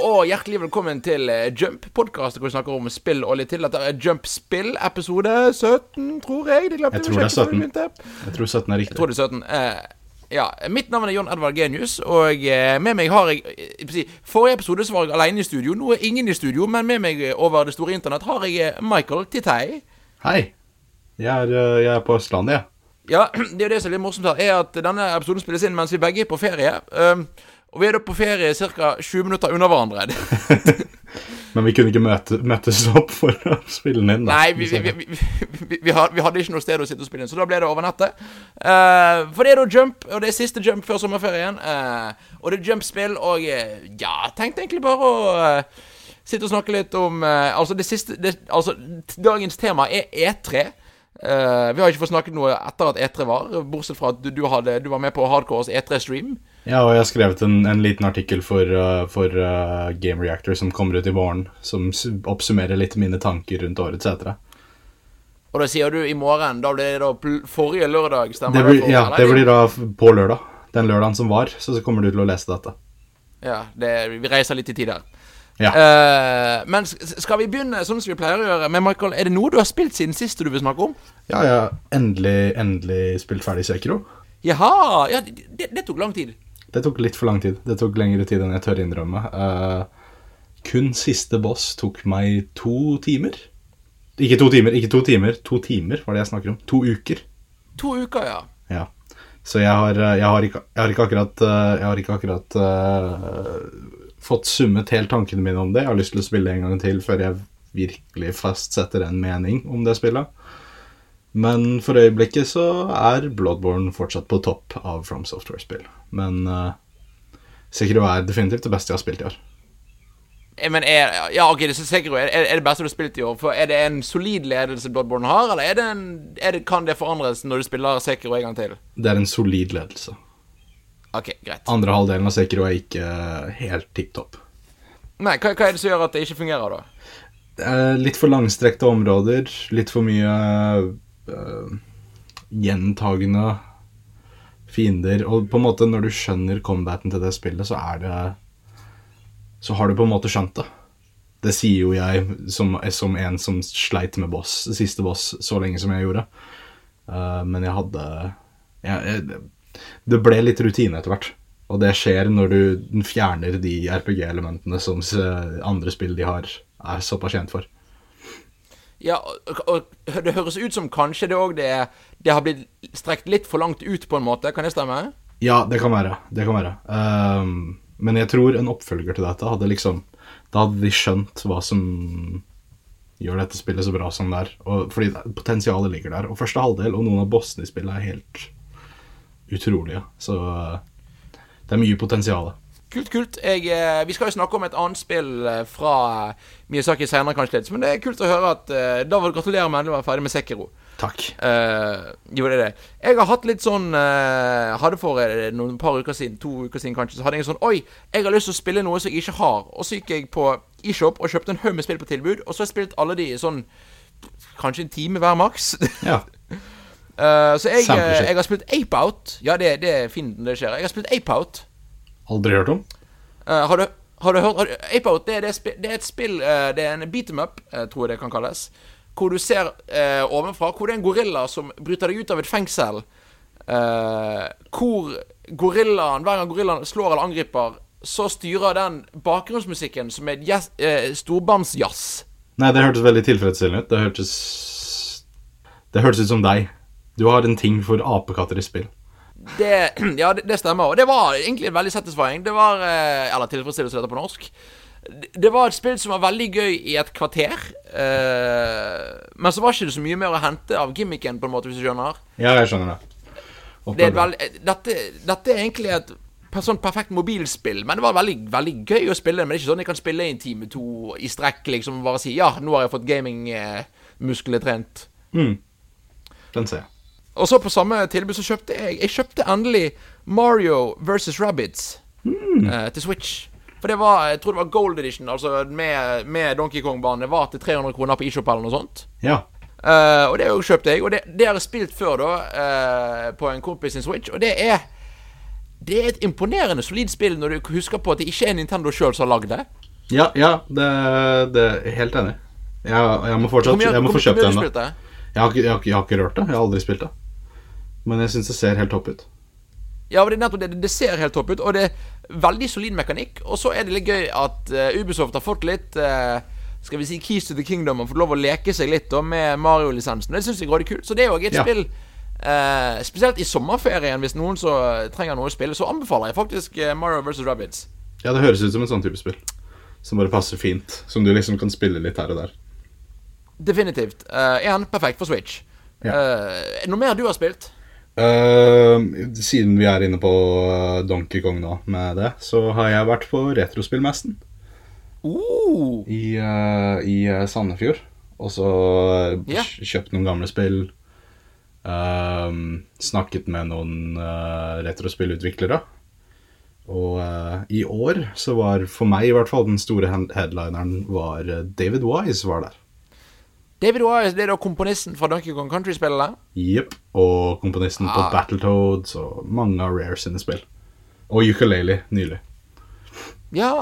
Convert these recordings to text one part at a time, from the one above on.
og hjertelig velkommen til eh, Jump, podkast hvor vi snakker om spill og litt til. Dette er Jump Spill, episode 17, tror jeg. De Jeg tror det er sjekke før vi 17. Jeg tror 17 er riktig. Jeg tror det er 17. Eh, ja, Mitt navn er John Edvard Genius, og eh, med meg har jeg eh, Forrige episode var jeg alene i studio. Nå er ingen i studio, men med meg over det store internett har jeg Michael Titei. Hei. Jeg er, jeg er på Østlandet, jeg. Ja, det er jo det som er litt morsomt her, er at denne episoden spilles inn mens vi begge er på ferie. Um, og vi er da på ferie ca. 20 minutter unna hverandre. Men vi kunne ikke møte, møtes opp for å spille den inn. da. Nei, vi, vi, vi, vi, vi, vi, had- vi hadde ikke noe sted å sitte og spille inn, så da ble det over nettet. Uh, for det er da jump, og det er siste jump før sommerferien. Uh, og det er jump-spill, og eh, ja, tenkte egentlig bare å uh, sitte og snakke litt om eh, Altså, det siste det, Altså, dagens tema er E3. Eh, vi har ikke fått snakket noe etter at E3 var, bortsett fra at du, du, hadde, du var med på Hardcores E3-stream. Ja, og jeg har skrevet en, en liten artikkel for, uh, for uh, Game Reactor som kommer ut i morgen, som oppsummerer litt mine tanker rundt årets etere. Og da sier du i morgen. Da blir det da forrige lørdag, stemmer Det blir, for- ja, det blir da på lørdag. Den lørdagen som var, så så kommer du til å lese dette. Ja, det, vi reiser litt i tid her. Ja. Uh, men skal vi begynne sånn som vi pleier å gjøre? Men Michael, er det noe du har spilt siden sist du vil snakke om? Ja, jeg har endelig, endelig spilt ferdig Sekiro. Jaha! Ja, det, det, det tok lang tid. Det tok litt for lang tid. Det tok lengre tid enn jeg tør innrømme. Uh, kun siste boss tok meg to timer. Ikke to timer, ikke to timer. To timer var det jeg snakker om. To uker. To uker, ja. Ja. Så jeg har, eh, jeg har, ikke, jeg har ikke akkurat, eh, jeg har ikke akkurat uh, fått summet helt tankene mine om det. Jeg har lyst til å spille en gang til før jeg virkelig fastsetter en mening om det spillet. Men for øyeblikket så er Bloodborne fortsatt på topp av From Software-spill. Men uh, Sekiro er definitivt det beste jeg har spilt i år. Eh, Men er, ja, ok, det Sekiro er, er det beste du har spilt i år? For Er det en solid ledelse Bloodborne har, eller er det en, det, kan det forandres når du spiller Sekiro en gang til? Det er en solid ledelse. Ok, greit. Andre halvdelen av Sekiro er ikke helt tipp topp. Nei, hva, hva er det som gjør at det ikke fungerer, da? Litt for langstrekte områder, litt for mye øh, gjentagende fiender. Og på en måte, når du skjønner combaten til det spillet, så er det Så har du på en måte skjønt det. Det sier jo jeg som, som en som sleit med boss, siste boss så lenge som jeg gjorde. Uh, men jeg hadde jeg, jeg, Det ble litt rutine etter hvert. Og det skjer når du fjerner de RPG-elementene som andre spill de har, er såpass kjent for. Ja, og, og det høres ut som kanskje det òg det, det har blitt strekt litt for langt ut, på en måte. Kan det stemme? Ja, det kan være. Det kan være. Um, men jeg tror en oppfølger til dette hadde liksom Da hadde de skjønt hva som gjør dette spillet så bra som det er. Og, fordi potensialet ligger der. Og første halvdel og noen av bossene i spillet er helt utrolige. Så eh, det er mye potensial. Kult, kult. Jeg, eh, vi skal jo snakke om et annet spill eh, fra Miyazaki senere, kanskje litt. Men det er kult å høre at eh, Da vil gratulerer med endelig å være ferdig med Sekiro. Takk. Uh, jo, det er det. Jeg har hatt litt sånn eh, Hadde for eh, noen par uker siden, to uker siden kanskje, så hadde jeg en sånn Oi, jeg har lyst til å spille noe som jeg ikke har. Og så gikk jeg på eShop og kjøpte en haug med spill på tilbud, og så har jeg spilt alle de i sånn Kanskje en time hver maks. Ja. Eh, så jeg, eh, jeg har spilt Ape Out. Ja, det, det er fint når det skjer. Jeg har spilt Ape Out. Aldri hørt om? Uh, har, du, har du hørt har du, Ape Out det er, det, det er et spill eh, Det er en beat em up, eh, tror jeg det kan kalles. Hvor du ser ovenfra Hvor det er en gorilla som bryter deg ut av et fengsel. eh, hvor gorillaen Hver gang gorillaen slår eller angriper, så styrer den bakgrunnsmusikken som er yes, eh, storbandsjazz. Nei, det hørtes veldig tilfredsstillende ut. Det hørtes Det hørtes ut som deg. Du har en ting for apekatter i spill. Det, ja, det, det stemmer. Og det var egentlig en veldig satisfying. Det var eh, Eller tilfredsstillelse, dette på norsk. Det, var et spill som var veldig gøy i et kvarter. eh, men så var ikke det så mye mer å hente av gimmicken, på en måte, hvis du skjønner. Ja, jeg skjønner det. Det er veld, dette, dette er egentlig et sånn perfekt mobilspill, men det var veldig, veldig gøy å spille. Men det er ikke sånn jeg kan spille i en time to i strekk, liksom, bare si ja, nå har jeg fått gamingmusklene trent. Mm. Den ser jeg. Og så på samme tilbud så kjøpte jeg Jeg kjøpte endelig Mario versus Rabbids uh, til Switch. For det var Jeg tror det var Gold Edition, altså med, med Donkey Kong-banen. Det var til 300 kroner på eShop eller noe sånt. Ja. Uh, og det jo kjøpte jeg. Og det, det har jeg spilt før, da, uh, på en kompis sin Switch. Og det er Det er et imponerende solid spill når du husker på at det ikke er Nintendo sjøl som har lagd det. Ja, ja, det, det er helt enig. Jeg, jeg må fortsatt Jeg må få kjøpt den, da. har? Jeg, har jeg, har jeg har ikke rørt det. Jeg har aldri spilt det. Men jeg syns det ser helt topp ut. Ja, men det nettopp det. Det ser helt topp ut, og det er veldig solid mekanikk. Og så er det litt gøy at uh, Ubisoft har fått litt uh, Skal vi si Keys to the Kingdom og fått lov å leke seg litt da med Mario-lisensen. Det syns jeg er kult. Så det er jo et Ja. spill uh, Spesielt i sommerferien, hvis noen så trenger noe å spille, så anbefaler jeg faktisk Mario vs. Rabbids. Ja, det høres ut som en sånn type spill. Som bare passer fint. Som du liksom kan spille litt her og der. Definitivt. Én perfekt for Switch. Ja. Noe mer du har spilt? Eh, siden vi er inne på eh, Donkey Kong nå med det, så har jeg vært på retrospillmessen Uh, i, uh, i Sandefjord. Og så Ja. kjøpt noen gamle spill. snakket med noen uh, retrospillutviklere. Og i år så var for meg i hvert fall den store headlineren var David Wise var der. David Wise, er da komponisten fra Donkey Kong Country-spillet? Jepp. Og komponisten på Ah. Battletoads og mange av Rare sine spill. Og Ukulele nylig. Ja.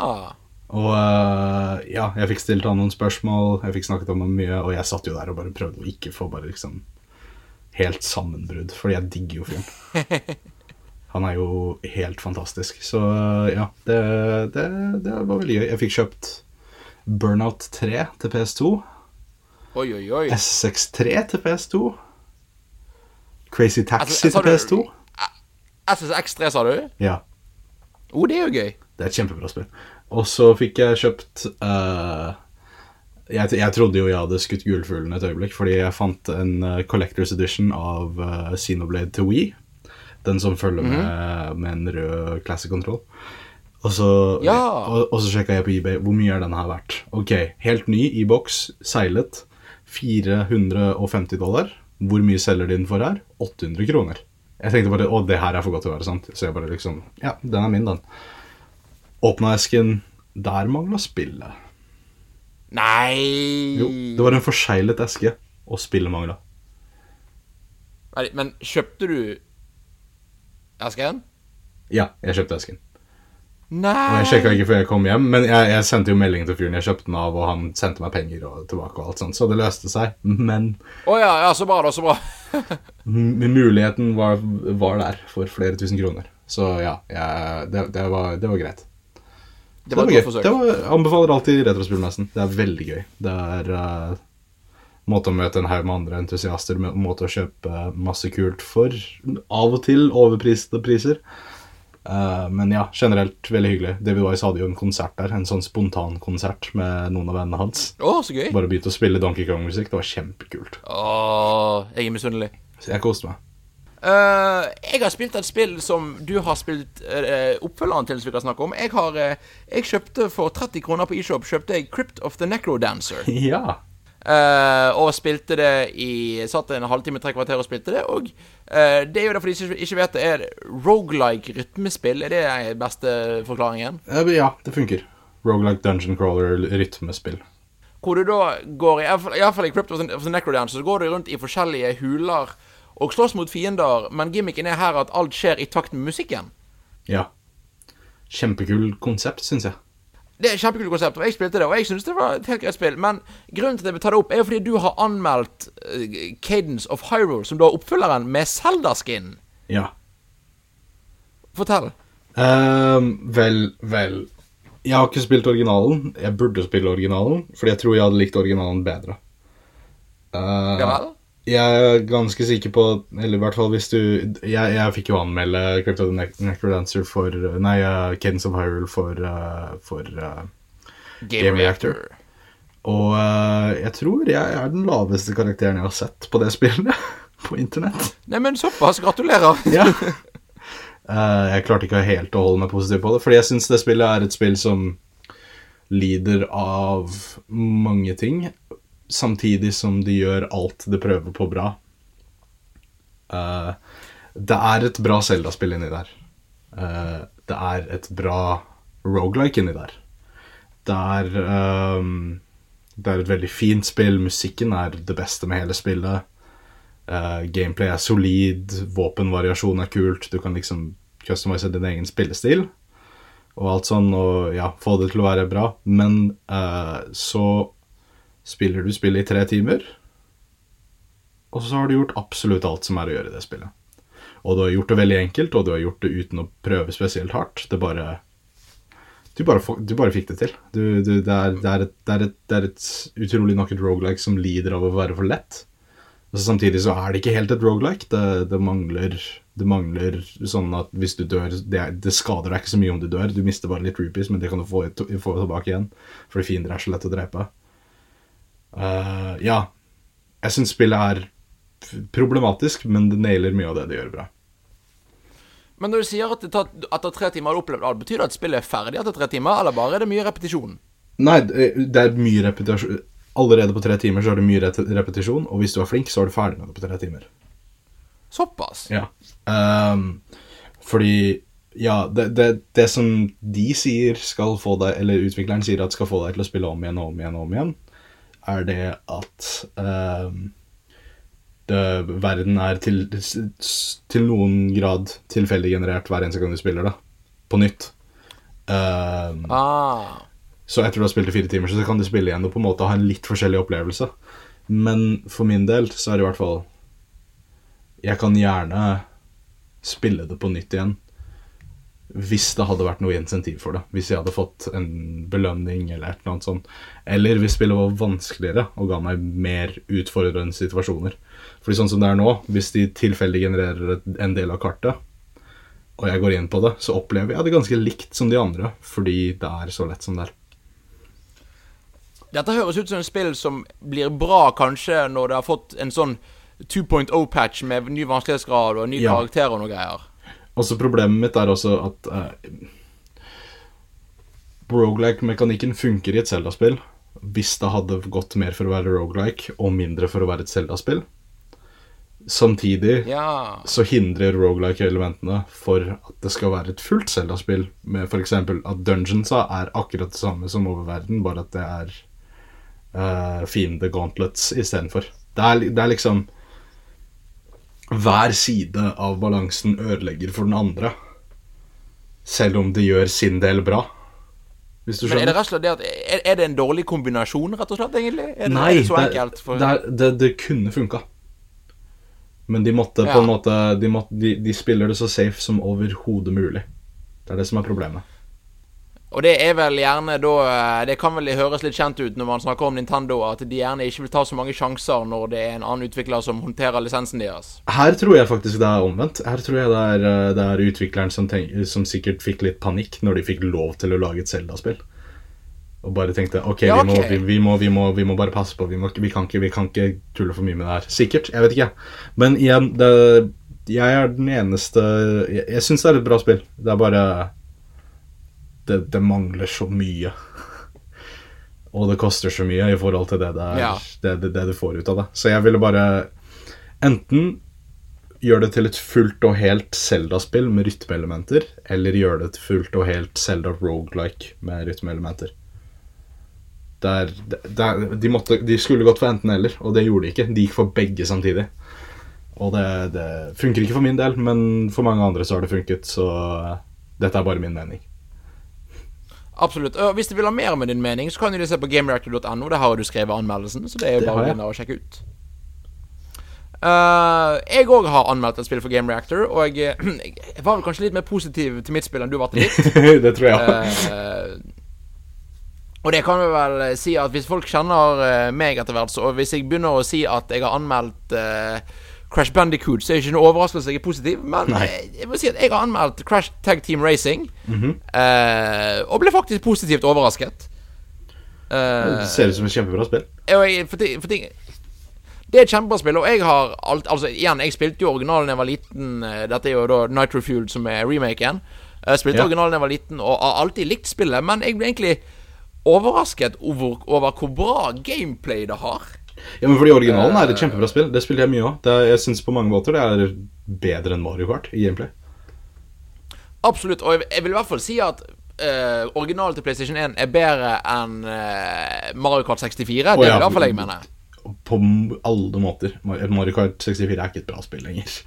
Og uh, ja, jeg fikk stilt han noen spørsmål, jeg fikk snakket om ham mye, og jeg satt jo der og bare prøvde å ikke få bare liksom helt sammenbrudd, fordi jeg digger jo fyren. Han er jo helt fantastisk. Så uh, ja, det, det, det var veldig gøy. Jeg fikk kjøpt Burnout 3 til PS2, Oi, oi, oi. SX3 til PS2, Crazy Taxi Altså, til PS2. SSX3, sa du? Ja, Oh, det er jo gøy. Det er et kjempebra spill. Og så fikk jeg kjøpt uh, jeg, jeg trodde jo jeg hadde skutt gullfuglen et øyeblikk, fordi jeg fant en uh, Collectors Edition av uh, Xenoblade til Wii. Den som følger med, med en rød Classic Control. Og så, Ja. og, og så sjekka jeg på eBay hvor mye er den her verdt. Ok, helt ny i boks, seilet. 450 dollar. Hvor mye selger de den for her? 800 kroner. Jeg tenkte bare å, det her er for godt til å være sant. Så jeg bare liksom Ja, den er min, den. Åpna esken. Der mangla spillet. Nei Jo, det var en forseglet eske, og spillet mangla. Men kjøpte du esken? Ja, jeg kjøpte esken. Nei Og jeg sjekka ikke før jeg kom hjem, men jeg, jeg sendte jo melding til fyren jeg kjøpte den av, og han sendte meg penger og tilbake og alt sånt, så det løste seg. Men Å ja, ja, så bra, da. Så bra. muligheten var, var der for flere tusen kroner. Så ja, jeg, det, det, var, det var greit. Det var et gøy. godt forsøk. Det var, jeg anbefaler alltid Retrospillmessen. Det er veldig gøy. Det er uh, måte å møte en haug med andre entusiaster, måte å kjøpe masse kult for av og til overpriste priser. Eh, men ja, generelt veldig hyggelig. David Wise hadde jo en konsert der, en sånn spontankonsert med noen av vennene hans. Oh, så gøy. Bare begynte å spille Donkey Kong-musikk. Det var kjempekult. Oh, jeg er misunnelig. Så jeg koste meg. Uh, jeg har spilt et spill som du har spilt uh, oppfølgeren til, som vi kan snakke om. Jeg har Jeg kjøpte for 30 kroner på eShop Kjøpte jeg Crypt of the Necrodancer. Ja. Eh, og spilte det i Satt en halvtime, tre kvarter og spilte det. Og uh, det er jo derfor de ikke, ikke vet det, er rogelike rytmespill. Er det den beste forklaringen? Eh, Ja, det funker. Roguelike Dungeon Crawler rytmespill. Hvor du da går i Iallfall i Crypt of the, Necrodance så går du rundt i forskjellige huler og slåss mot fiender, men gimmicken er her at alt skjer i takt med musikken. Ja. Kjempekul konsept, syns jeg. Det er et kjempekult konsept, og jeg spilte det, og jeg syns det var et helt greit spill. Men grunnen til at jeg vil ta det opp, er jo fordi du har anmeldt uh, Cadence of Hyrule, som da er oppfølgeren med Zelda-skin. Ja. Fortell. Um, vel, vel Jeg har ikke spilt originalen. Jeg burde spille originalen, fordi jeg tror jeg hadde likt originalen bedre. Uh, Ja vel? Jeg er ganske sikker på Eller i hvert fall hvis du Jeg, jeg fikk jo anmelde Crypto the Necrodancer for Nei, uh, Cadence of Hyrule for, uh, for uh, Game Reactor. Og eh, jeg tror jeg er den laveste karakteren jeg har sett på det spillet på internett. Nei, men såpass. Gratulerer. Ja. Jeg klarte ikke helt å holde meg positiv på det, fordi jeg syns det spillet er et spill som lider av mange ting, samtidig som de gjør alt de prøver på bra. Uh, det er et bra Zelda-spill inni der. Uh, det er et bra rogelike inni der. Det er um, Det er et veldig fint spill. Musikken er det beste med hele spillet. Uh, gameplay er solid, våpenvariasjon er kult. Du kan liksom customize din egen spillestil. og alt sånn, og ja, få det til å være bra. Men uh, så spiller du spillet i tre timer, og så har du gjort absolutt alt som er å gjøre i det spillet. Og du har gjort det veldig enkelt, og du har gjort det uten å prøve spesielt hardt. Det bare Du bare, du bare fikk det til. Du, du, det, er, det, er et, det, er et, det er et utrolig nok et rogelike som lider av å være for lett. Og så samtidig så er det ikke helt et rogelike. Det, mangler, det mangler sånn at hvis du dør det skader deg ikke så mye om du dør. Du mister bare litt rupees, men det kan du få, få tilbake igjen. Fordi fiender er så lett å drepe. Eh, ja. Jeg syns spillet er problematisk, men det nailer mye av det det gjør bra. Men når du sier at det tar, etter tre timer har du opplevd alt, betyr det at spillet er ferdig etter tre timer, eller bare er det mye repetisjon? Nei, det er mye repetisjon. Allerede på tre timer så er det mye repetisjon, og hvis du er flink, så er du ferdig med det på tre timer. Såpass? Ja. Um, fordi Ja, det, det, det som de sier skal få deg Eller utvikleren sier at skal få deg til å spille om igjen og om igjen og om igjen, er det at ehm, det, verden er til, til noen grad tilfeldig generert hver eneste gang du spiller det. På nytt. Ehm, Ah. så etter du har spilt i fire timer, så kan du spille igjen og på en måte ha en litt forskjellig opplevelse. Men for min del så er det i hvert fall Jeg kan gjerne spille det på nytt igjen hvis det hadde vært noe insentiv for det. Hvis jeg hadde fått en belønning eller et eller annet sånt. Eller hvis spillet var vanskeligere og ga meg mer utfordrende situasjoner. Fordi sånn som det er nå, hvis de tilfeldig genererer en del av kartet, og jeg går inn på det, så opplever jeg det ganske likt som de andre, fordi det er så lett som det er. Dette høres ut som et spill som blir bra kanskje når det har fått en sånn 2.0-patch med ny vanskelighetsgrad og ny Ja. karakter og noe greier. Også problemet mitt er også at uh, Rogelike-mekanikken funker i et Zelda-spill hvis det hadde gått mer for å være rogelike og mindre for å være et Zelda-spill. Samtidig Ja. så hindrer rogelike-elementene for at det skal være et fullt Zelda-spill, med f.eks. at dungeonsa er akkurat det samme som oververden, bare at det er uh, fiende gauntlets istedenfor. Det, er det er liksom Hver side av balansen ødelegger for den andre, selv om det gjør sin del bra. Hvis du Men er det skjønner? slett er, er det en dårlig kombinasjon, rett og slett, egentlig? Er det, Nei, det så det, enkelt? For, det, det kunne funka. Men de måtte Ja. på en måte de, måtte, de, de spiller det så safe som overhodet mulig. Det er det som er problemet. Og det er vel gjerne da eh, Det kan vel høres litt kjent ut når man snakker om Nintendo, at de gjerne ikke vil ta så mange sjanser når det er en annen utvikler som håndterer lisensen deres. Her tror jeg faktisk det er omvendt. Her tror jeg det er, eh, det er utvikleren som, tenk, som sikkert fikk litt panikk når de fikk lov til å lage et Zelda-spill. Og bare tenkte ok, Ja, Vi, må, vi, må, vi, må, vi må bare passe på. Vi, kan ikke, vi kan ikke tulle for mye med det her. Sikkert. Jeg vet ikke. Men igjen, det, jeg er den eneste Jeg, jeg syns det er et bra spill. Det er bare Det, det mangler så mye. Og det koster så mye i forhold til det, det, er, Ja. det, det, det du får ut av det. Så jeg ville bare enten gjøre det til et fullt og helt Zelda-spill med rytmeelementer, eller gjøre det til fullt og helt Zelda roguelike med rytmeelementer. Der, der, de, måtte, de skulle gått for enten-eller, og det gjorde de ikke. De gikk for begge samtidig. Og det, det funker ikke for min del, men for mange andre så har det funket, så dette er bare min mening. Absolutt. Og hvis de vil ha mer med din mening, så kan de se på gamereactor.no. Der har du skrevet anmeldelsen, så det er jo Det bare å begynne og sjekke ut. Uh, jeg òg har anmeldt et spill for Game Reactor, og jeg, jeg var vel kanskje litt mer positiv til mitt spill enn du var til ditt. det tror jeg. Eh, og det kan vi vel eh, si at hvis folk kjenner meg etter hvert, så hvis jeg begynner å si at jeg har anmeldt eh, Crash Bandicoot, så er det ikke noe overraskelse jeg er positiv. Men Nei. eh, jeg må si at jeg har anmeldt Crash Tag Team Racing, eh, og ble faktisk positivt overrasket. Uh, Det ser ut som et kjempebra spill. jeg, for, ting, for ting, Det er et kjempebra spill, og jeg har alt, Altså, igjen, jeg spilte jo originalen da jeg var liten. Dette er jo da Nitro Fuel, som er remaken. Jeg spilte Ja. originalen da jeg var liten, og har alltid likt spillet, men jeg ble egentlig overrasket over, over hvor bra gameplay det har. Ja, men fordi Originalen er et kjempebra spill. Det spiller jeg mye òg. Jeg syns på mange måter det er bedre enn Mario Kart i gameplay. Absolutt. Og jeg, vil i hvert fall si at uh, originalen til PlayStation 1 er bedre enn uh, Mario Kart 64. Det er ja. i hvert fall jeg mener. På alle måter. Mario Kart 64 er ikke et bra spill lenger.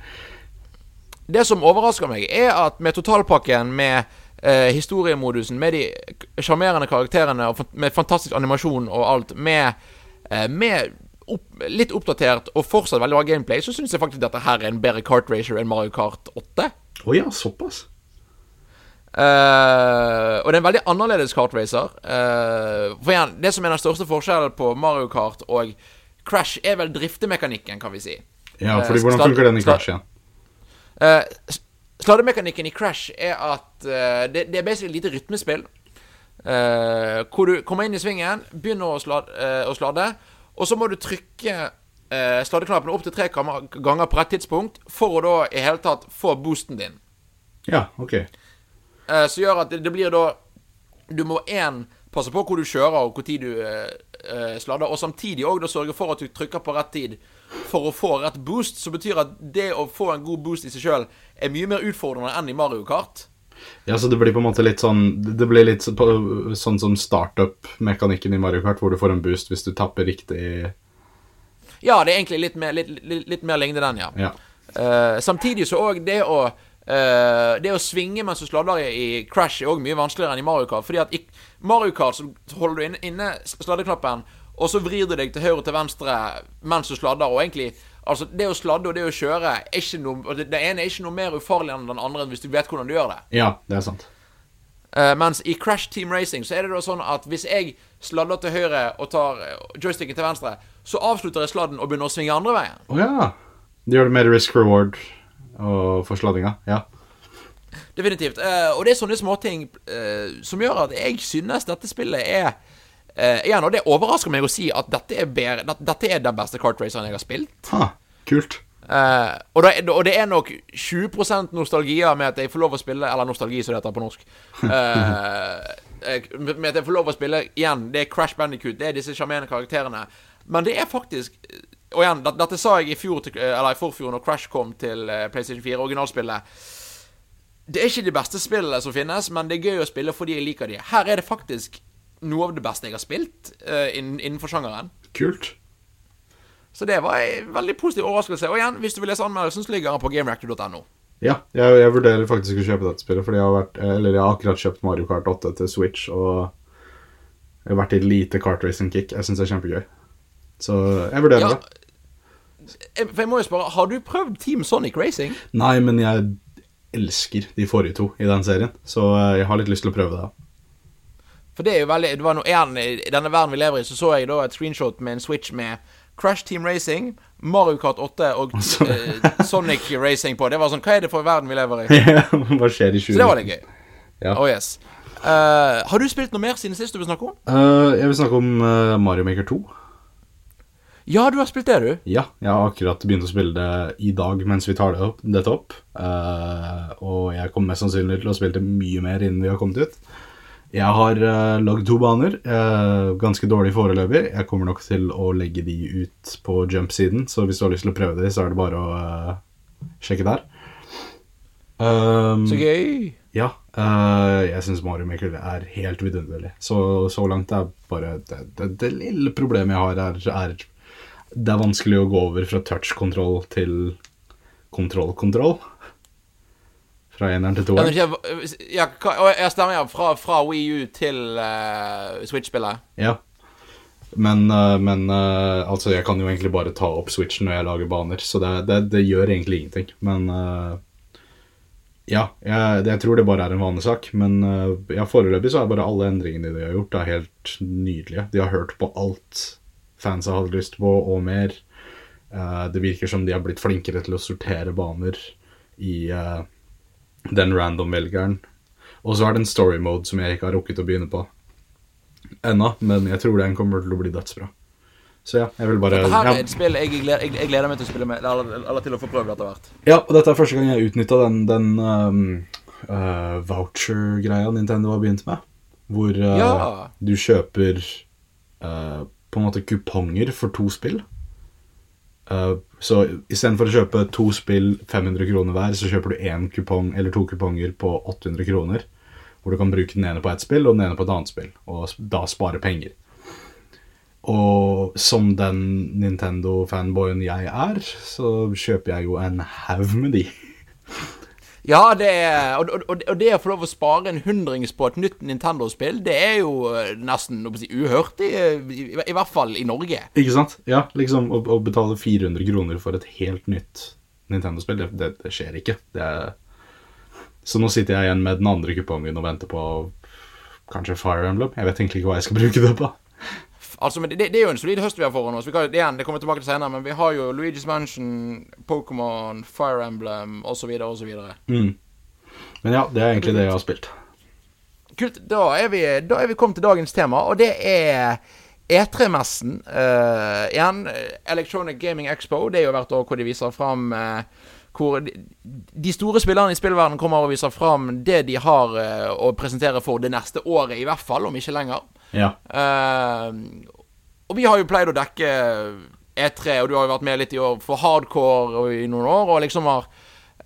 Det som overrasker meg, er at med totalpakken med eh, historiemodusen med de sjarmerende karakterene og med fantastisk animasjon og alt, med, eh, med opp, litt oppdatert og fortsatt veldig bra gameplay, så syns jeg faktisk dette her er en bedre kart racer enn Mario Kart 8. Å ja, såpass? Uh, og det er en veldig annerledes kartracer. Uh, for igjen, det som er den største forskjellen på Mario Kart og Crash, er vel driftemekanikken, kan vi si. Ja, fordi fordi hvordan funker den i Crash igjen? Uh, s- Sladdemekanikken i Crash er at uh, det, det er basically lite rytmespill. Eh, hvor du kommer inn i svingen, begynner å, slad, uh, å sladde, og så må du trykke uh, sladdeknappen opp til tre ganger på rett tidspunkt for å da i hele tatt få boosten din. Ja, ok. Uh, som gjør at det, det blir da Du må én passe på hvor du kjører og hvor tid du eh, eh, sladder, og samtidig òg sørge for at du trykker på rett tid for å få rett boost. Som betyr at det å få en god boost i seg sjøl er mye mer utfordrende enn i Mario Kart. Ja, så det blir på en måte litt sånn Det blir litt sånn som startup-mekanikken i Mario Kart, hvor du får en boost hvis du tapper riktig Ja, det er egentlig litt mer, litt, litt, litt mer lignende den, ja. Ja. Uh, samtidig så òg det å Uh, Det å svinge mens du sladder i, i Crash er òg mye vanskeligere enn i Mario Kart. Fordi at i Mario Kart så holder du inne, inne sladdeknappen, og så vrir du deg til høyre og til venstre mens du sladder. Og egentlig Altså, det å sladde og det å kjøre noe det, det ene er ikke noe mer ufarlig enn den andre hvis du vet hvordan du gjør det. Ja, det er sant. Uh, mens i Crash Team Racing så er det da sånn at hvis jeg sladder til høyre og tar eh, joysticken til venstre, så avslutter jeg sladden og begynner å svinge andre veien. Å ja. Det gjør det mer risk reward og for sladdinga. Ja. Definitivt. Uh, og det er sånne småting uh, som gjør at jeg synes dette spillet er uh, Igjen, og det overrasker meg å si at dette er, bedre, det, dette er den beste kartraceren jeg har spilt. Ha, kult. Uh, og, da, og det er nok 20% nostalgia med at jeg får lov å spille Eller nostalgi, som det heter på norsk. Eh, med at jeg får lov å spille igjen. Det er Crash Bandicoot, det er disse sjarmerende karakterene. Men det er faktisk Og igjen, dette, dette sa jeg i fjor Eller i forfjor, når Crash kom til PlayStation 4, originalspillet. Det er ikke de beste spillene som finnes, men det er gøy å spille fordi jeg liker de. Her er det faktisk noe av det beste jeg har spilt uh, innenfor sjangeren. Kult. Så det var en veldig positiv overraskelse. Og igjen, hvis du vil lese anmeldelsen, så ligger den på gamereactor.no. Ja, jeg, jeg vurderer faktisk å kjøpe dette spillet, fordi jeg har, vært, eller jeg har akkurat kjøpt Mario Kart 8 til Switch, og jeg har vært i lite kartracing-kick. Jeg syns det er kjempegøy. Så jeg vurderer Ja, det. jeg- for jeg må jo spørre, har du prøvd Team Sonic Racing? Nei, men jeg elsker de forrige to i den serien, så eh, jeg har litt lyst til å prøve det. For det er jo veldig det var noe, igjen, I denne verden vi lever i, så så jeg da et screenshot med en Switch med Crash Team Racing, Mario Kart 8 og eh, Sonic Racing på. Det var sånn Hva er det for verden vi lever i? Hva skjer i 20 Så det var litt gøy. Ja. Oh yes. Uh, har du spilt noe mer siden sist du vil snakke om? Uh, jeg vil snakke om uh, Mario Maker 2. Ja, du har spilt det, du. Ja, jeg har akkurat begynt å spille det i dag mens vi tar det opp, dette opp. Uh, og jeg kommer mest sannsynlig til å spille det mye mer innen vi har kommet ut. Jeg har uh, lagd to baner, uh, ganske dårlig foreløpig. Jeg kommer nok til å legge de ut på jump-siden, så hvis du har lyst til å prøve de, så er det bare å uh, sjekke der. Um, Så gøy. ja, Uh, jeg syns Mario Maker er helt vidunderlig. Så, så langt er bare det, det, det lille problemet jeg har, er, er Det er vanskelig å gå over fra touch-kontroll til kontroll-kontroll. Fra eneren til Ja, toeren. ja, jeg stemmer, ja. Fra, fra Wii U til uh, Switch-spillet. Ja. Men, uh, men uh, altså, jeg kan jo egentlig bare ta opp switchen når jeg lager baner, så det, det, det gjør egentlig ingenting. Men ja, jeg, jeg tror det bare er en vanesak. Men ja, foreløpig så er bare alle endringene de har gjort, er helt nydelige. De har hørt på alt fansa hadde lyst på, og mer. Det virker som de har blitt flinkere til å sortere baner i eh, den random-velgeren. Og så er det en story mode som jeg ikke har rukket å begynne på ennå, men jeg tror den kommer til å bli dødsbra. Så ja, jeg vil bare Dette her ja, er et spill jeg gleder, jeg, jeg gleder meg til å spille med, eller, eller til å få prøvd etter hvert. ja, og dette er første gang jeg utnytta den, den um, uh, voucher-greia Nintendo har begynt med. Hvor uh, Ja. du kjøper uh, på en måte kuponger for to spill. Uh, så istedenfor å kjøpe to spill 500 kroner hver, så kjøper du én kupong eller to kuponger på 800 kroner. Hvor du kan bruke den ene på ett spill og den ene på et annet spill, og da spare penger. Og som den Nintendo-fanboyen jeg er, så kjøper jeg jo en haug med de. Ja, det er, og, og, og det å få lov å spare en hundrings på et nytt Nintendo-spill, det er jo eh, nesten si, uhørt, i, i, i, hvert fall i Norge. Ikke sant? Ja, liksom å, å betale 400 kroner for et helt nytt Nintendo-spill, det, det, det, skjer ikke. Det er... Så nå sitter jeg igjen med den andre kupongen og venter på kanskje Fire Emblem. Jeg vet egentlig ikke hva jeg skal bruke det på. Altså, men det, det, er jo en solid høst vi har foran oss. Vi kan, igjen, det kommer tilbake til senere, men vi har jo Luigi's Mansion, Pokémon, Fire Emblem osv. osv. Mm. Men ja, det er egentlig det jeg har spilt. Kult. Da er vi, da er vi kommet til dagens tema, og det er E3-messen. Uh, igjen, Electronic Gaming Expo. Det er jo hvert år hvor de viser fram uh, hvor de, store spillerne i spillverdenen kommer og viser fram det de har uh, å presentere for det neste året, i hvert fall, om ikke lenger. Ja. Uh, og vi har jo pleid å dekke E3, og du har jo vært med litt i år for hardcore i noen år, og liksom har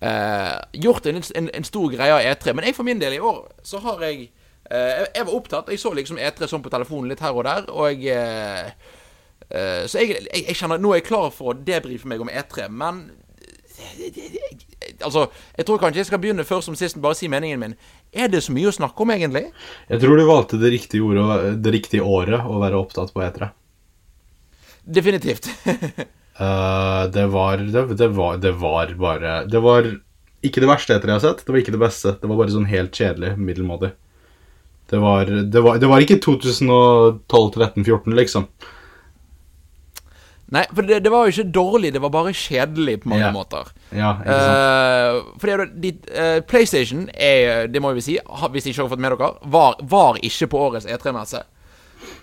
eh, gjort en, en, en, stor greie av E3. Men jeg for min del i år så har jeg eh, Jeg var opptatt. Jeg så liksom E3 sånn på telefonen litt her og der, og jeg Så jeg, jeg, jeg, kjenner Nå er jeg klar for å debrife meg om E3, men Altså, jeg tror kanskje jeg skal begynne først som sist bare si meningen min. Er det så mye å snakke om, egentlig? Jeg tror du valgte det riktige, ordet, det riktige året å være opptatt på etere. Definitivt. uh, det, var, det, det, var, det var bare Det var ikke det verste etter jeg har sett. Det var ikke det beste. Det var bare sånn helt kjedelig, middelmådig. Det var, det var, det var ikke 2012 13 14, liksom. Nei, for det, det, var jo ikke dårlig, det var bare kjedelig på mange yeah. måter. Ja, ikke sant. Uh, fordi de, uh, PlayStation er, det må vi si, hvis de ikke har fått med dere, var, var ikke på årets E3-messe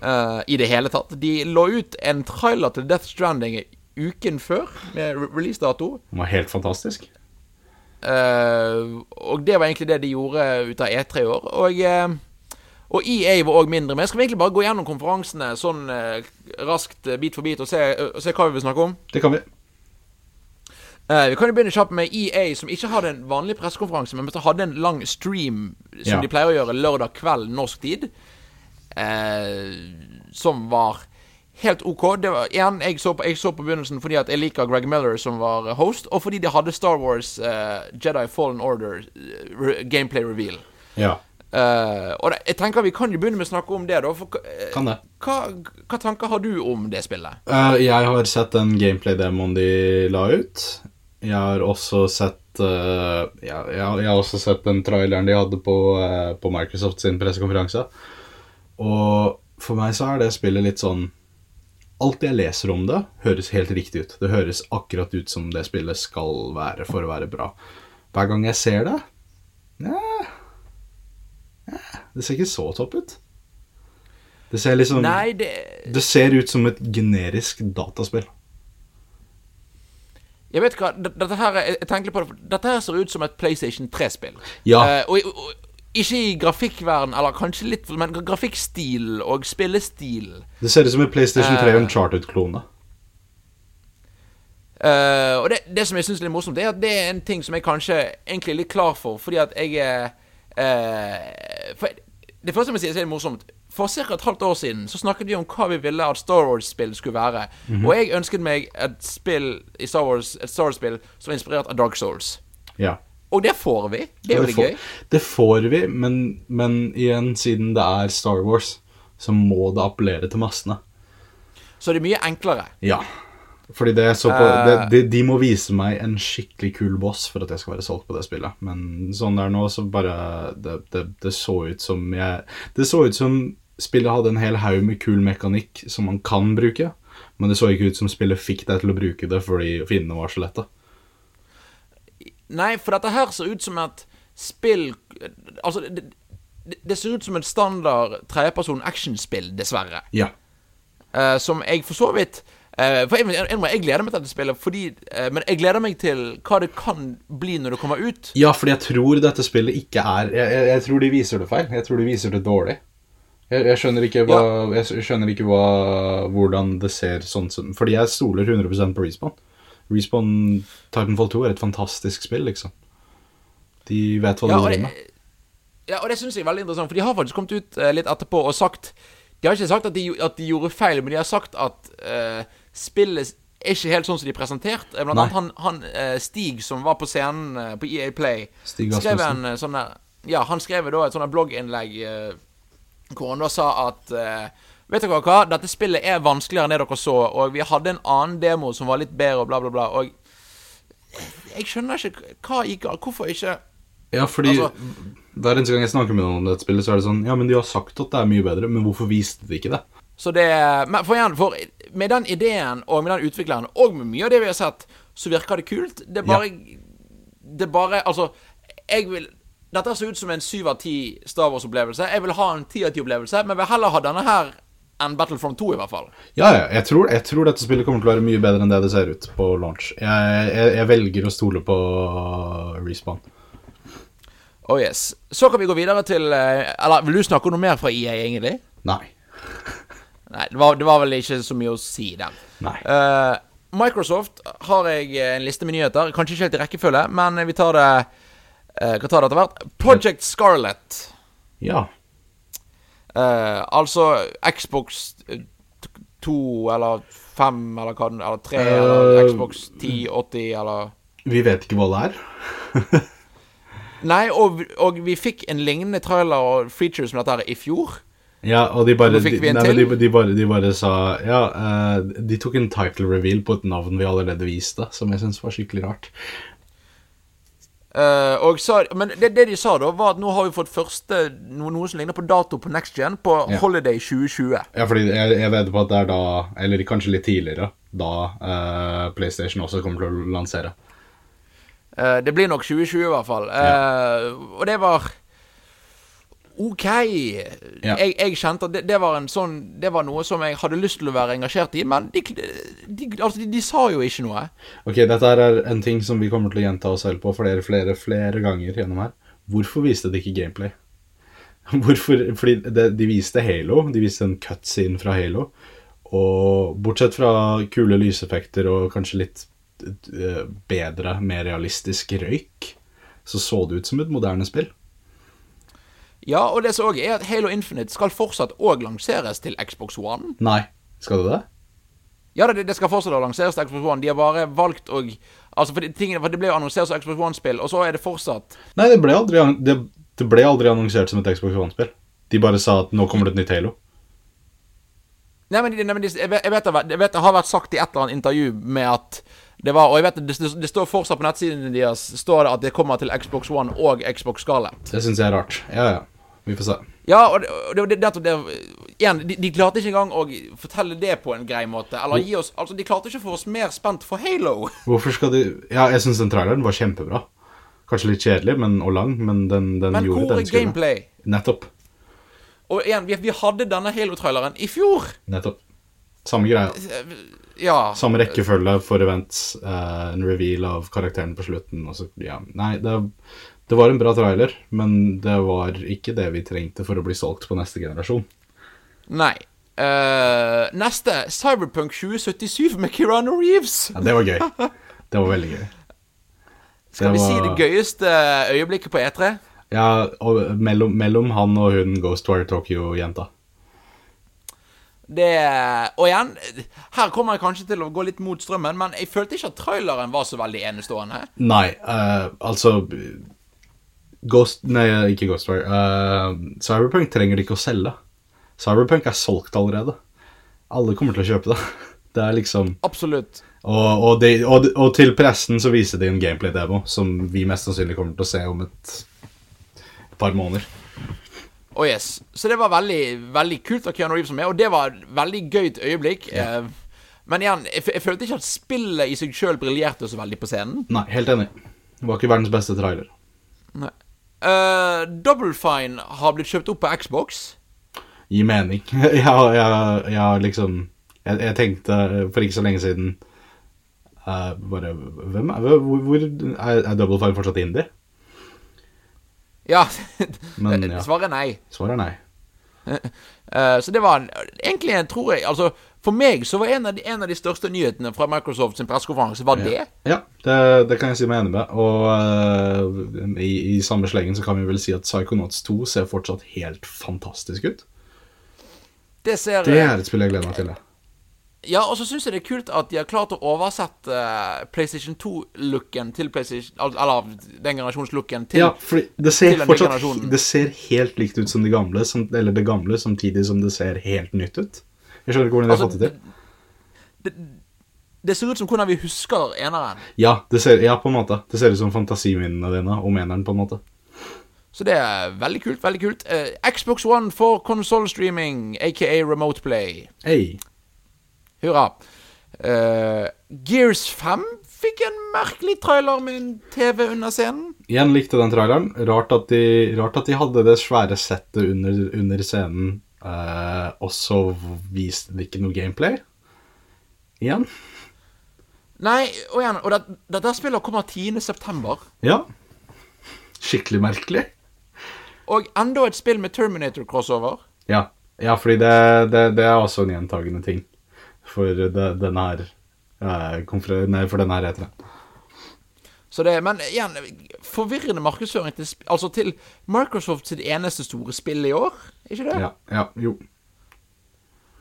uh, i det hele tatt. De lå ut en trailer til Death Stranding uken før, med releasedato. Den var helt fantastisk. og det var egentlig det de gjorde ut av E3 i år. Og og EA var òg mindre med. Skal vi egentlig bare gå gjennom konferansene sånn raskt, bit for bit, og se, uh, se, hva vi vil snakke om? Det kan vi. Uh, vi kan jo begynne kjapt med EA, som ikke hadde en vanlig pressekonferanse, men hadde en lang stream, som ja. de pleier å gjøre lørdag kveld norsk tid, uh, som var helt OK. Det var, igjen, jeg så, på, jeg så på begynnelsen fordi at jeg liker Greg Miller som var host, og fordi de hadde Star Wars Jedi Fallen Order gameplay reveal. Ja. Uh, og det, jeg tenker Vi kan jo begynne med å snakke om det. da for, uh, Kan det hva, hva, tanker har du om det spillet? Uh, jeg har sett den gameplay-demoen de la ut. Jeg har også sett ja, jeg, jeg, har også sett den traileren de hadde på, på Microsoft sin pressekonferanse. Og for meg så er det spillet litt sånn Alt jeg leser om det, høres helt riktig ut. Det høres akkurat ut som det spillet skal være for å være bra. Hver gang jeg ser det ja, det ser ikke så topp ut. Det ser liksom Nei, det... det ser ut som et generisk dataspill. Jeg vet hva, dette her, jeg tenker på det Dette her ser ut som et PlayStation 3-spill. Ja. Uh, og, og, ikke i grafikkverden, eller kanskje litt Men grafikkstil og spillestil. Det ser ut som en PlayStation 3 uh, Uncharted-klone. Uh, og det, det, som jeg syns er litt morsomt, det er at det er en ting som jeg kanskje egentlig er litt klar for, fordi at jeg er uh, for det første jeg må si, er litt morsomt. For ca. et halvt år siden så snakket vi om hva vi ville at Star Wars-spill skulle være. Mm -hmm. Og jeg ønsket meg et spill i Star Wars Et Star Wars-spill som er inspirert av Dark Souls. Ja. Og det får vi. Det er jo gøy. Det får vi, men, men igjen, siden det er Star Wars, så må det appellere til massene. Så det er mye enklere. Ja. Fordi det så på de, eh. de, de, må vise meg en skikkelig kul boss for at jeg skal være solgt på det spillet. Men sånn det er nå, så bare Det, det, det så ut som jeg Det så ut som spillet hadde en hel haug med kul mekanikk som man kan bruke. Men det så ikke ut som spillet fikk deg til å bruke det fordi fiendene var så lette. Nei, for dette her ser ut som et spill Altså, det, det ser ut som et standard tredjeperson actionspill, dessverre. Ja. Uh, som jeg for så vidt Uh, for jeg, jeg, jeg, gleder meg til dette spillet, fordi, uh, men jeg gleder meg til hva det kan bli når det kommer ut. Ja, fordi jeg tror dette spillet ikke er Jeg, jeg tror de viser det feil. Jeg tror de viser det dårlig. Jeg, skjønner ikke, hva, ja. jeg skjønner ikke hva, hvordan det ser sånn ut. Fordi jeg stoler 100% på Respawn. Respawn Titanfall 2 er et fantastisk spill, liksom. De vet hva de ja, driver med. Ja, og det syns jeg er veldig interessant, for de har faktisk kommet ut uh, litt etterpå og sagt De har ikke sagt at de, at de, gjorde feil, men de har sagt at spillet er ikke helt sånn som de er presentert. Eh, Blant Nei. annet han, han eh, Stig som var på scenen eh, på EA Play, Stig skrev en eh, sånn der Ja, han skrev da et sånt blogginnlegg eh, hvor han da sa at eh, Vet dere hva, dette spillet er vanskeligere enn det dere så, og vi hadde en annen demo som var litt bedre, og bla, bla, bla. Og jeg skjønner ikke hva gikk galt. Hvorfor ikke Ja, fordi Altså- hver eneste gang jeg snakker med noen om dette spillet, så er det sånn Ja, men de har sagt at det er mye bedre, men hvorfor viste de ikke det? Så det Men for igjen, for med den ideen og med den utvikleren, og med mye av det vi har sett, så virker det kult. Det er bare Det er bare Altså, jeg vil Dette ser ut som en syv av ti Star Wars-opplevelse. Jeg vil ha en ti av ti-opplevelse, men vil heller ha denne her enn Battlefront 2, i hvert fall. Ja, ja, jeg tror, jeg tror dette spillet kommer til å være mye bedre enn det det ser ut på launch. Jeg, jeg, jeg velger å stole på Respawn. Oh yes. Så kan vi gå videre til eh, Eller vil du snakke om noe mer fra EA, egentlig? Nei. Nei, det var, det var vel ikke så mye å si der. Nei. Uh, Microsoft har jeg en liste med nyheter. Kanskje ikke helt i rekkefølge, men vi tar det uh, kan ta det etter hvert. Project Scarlett. Ja. Eh, altså Xbox 2 eller 5 eller hva Eller 3 eller Eh, Xbox 10, 80 eller Vi vet ikke hva det er. Nei, og, og vi fikk en lignende trailer og features som dette her i fjor. Ja, og de bare, de, nei, men de, de, bare, de bare sa Ja, uh, de tok en title reveal på et navn vi allerede viste, som jeg syns var skikkelig rart. Og sa, men det, det de sa da, var at nå har vi fått første noe, noe som ligner på dato på Next Gen, på Ja. Holiday 2020. Ja, fordi jeg, jeg vedder på at det er da, eller kanskje litt tidligere, da uh, PlayStation også kommer til å lansere. Uh, det blir nok 2020 i hvert fall. Ja. Og det var OK. Ja. Jeg, jeg kjente at det, det var en sånn Det var noe som jeg hadde lyst til å være engasjert i, men de, de, altså, de, de sa jo ikke noe. Ok, dette er en ting som vi kommer til å gjenta oss selv på flere, flere, flere ganger gjennom her. Hvorfor viste de ikke gameplay? Hvorfor? Fordi det, de viste Halo, de viste en cutscene fra Halo. Og bortsett fra kule lyseffekter og kanskje litt eh, bedre, mer realistisk røyk, så så det ut som et moderne spill. Ja, og det som òg er at Halo Infinite skal fortsatt òg lanseres til Xbox One. Nei, skal det det? Ja, det, det skal fortsatt lanseres til Xbox One. De har bare valgt å Altså, for, tingene, for det ble jo annonsert som Xbox One-spill, og så er det fortsatt Nei, det ble aldri, det, det ble aldri annonsert som et Xbox One-spill. De bare sa at nå kommer det et nytt Halo. Nei, men, nei, men de, jeg, vet, jeg, vet, det jeg vet det har vært sagt i et eller annet intervju med at det var Og jeg vet det, det, står fortsatt på nettsiden deres Står det at det kommer til Xbox One og Xbox Scarlett. Det syns jeg er rart. Ja, ja. Vi får se. Ja, og det, og det, det, det, det Igjen, de, de klarte ikke engang å fortelle det på en grei måte. Eller gi oss Altså, de klarte ikke å få oss mer spent for Halo. Hvorfor skal de Ja, jeg syns den traileren var kjempebra. Kanskje litt kjedelig men, og lang, men den, den Men gjorde hvor den er gameplay? Nettopp. Og igjen, vi, vi hadde denne Halo-traileren i fjor. Nettopp. Samme greia. Ja. Samme rekkefølge for events, eh, en reveal av karakteren på slutten. Og så, ja. Nei, det, det var en bra trailer, men det var ikke det vi trengte for å bli solgt på neste generasjon. Nei. Uh, neste Cyberpunk 2077 med Kirano Reeves. Ja, det var gøy. Det var veldig gøy. Skal Det vi si det gøyeste øyeblikket på E E3? Ja, mellom, mellom han og hun Ghostwire Tokyo-jenta. Det Og igjen, her kommer jeg kanskje til å gå litt mot strømmen, men jeg følte ikke at traileren var så veldig enestående. Nei, uh, altså Ghost, Nei, ikke Ghostwire. Uh, Cyberpunk trenger de ikke å selge. Cyberpunk er solgt allerede. Alle kommer til å kjøpe det. Det er liksom Absolutt. Og, og, de, og, og til pressen så viser de en gameplay-demo som vi mest sannsynlig kommer til å se om et, et par måneder. Oh yes. Så det var veldig, veldig kult av Keanu Reeves som er, og det var et veldig gøyt øyeblikk. Eh, men igjen, jeg, jeg følte ikke at spillet i seg sjøl briljerte så veldig på scenen. Nei, helt enig. Det var ikke verdens beste trailer. Nei. Eh, Double Fine har blitt kjøpt opp på Xbox. Gi mening. jeg, jeg, jeg liksom jeg, jeg tenkte for ikke så lenge siden uh, Bare Hvem er hvor, hvor er, er Double Fine fortsatt indie? Ja. Men, ja. Svaret er nei. Svaret er nei. Uh, så det var en, egentlig, tror jeg Altså, for meg så var en av de, en av de største nyhetene fra Microsoft sin pressekonferanse var det. Ja, det, det kan jeg si meg enig med. Og uh, i, i samme slengen så kan vi vel si at Psychonauts 2 ser fortsatt helt fantastisk ut. Det ser Det er et spill jeg gleder meg til. ja. Ja, og så syns jeg det er kult at de har klart å oversette uh, PlayStation 2-looken til PlayStation Eller den generasjonslooken til Ja, for det ser fortsatt. Det ser helt likt ut som det gamle, som, eller det gamle, samtidig som det ser helt nytt ut. Jeg skjønner ikke hvordan de har Altså, fått det til. det, det ser ut som hvordan vi husker eneren. Ja, det ser, ja, på en måte. Det ser ut som fantasiminnene dine om eneren, på en måte. Så det er veldig kult. veldig kult Uh, Xbox One for konsollstreaming, aka Remote Play. Hey. Hurra. Uh, Gears 5 fikk en merkelig trailer med en TV under scenen. Igjen likte den traileren. Rart at de, rart at de hadde det svære settet under, under scenen, eh, og så viste det ikke noe gameplay. Igjen. Nei, og igjen, og det, dette spillet kommer 10. september. Ja. Skikkelig merkelig. Og enda et spill med Terminator-crossover. Ja, ja fordi det, det, det er også en gjentagende ting for denne her uh, for denne her heter det. Så det, Men igjen, forvirrende markedsføring til, altså til Microsoft sitt eneste store spill i år, ikke det? Ja, ja, jo.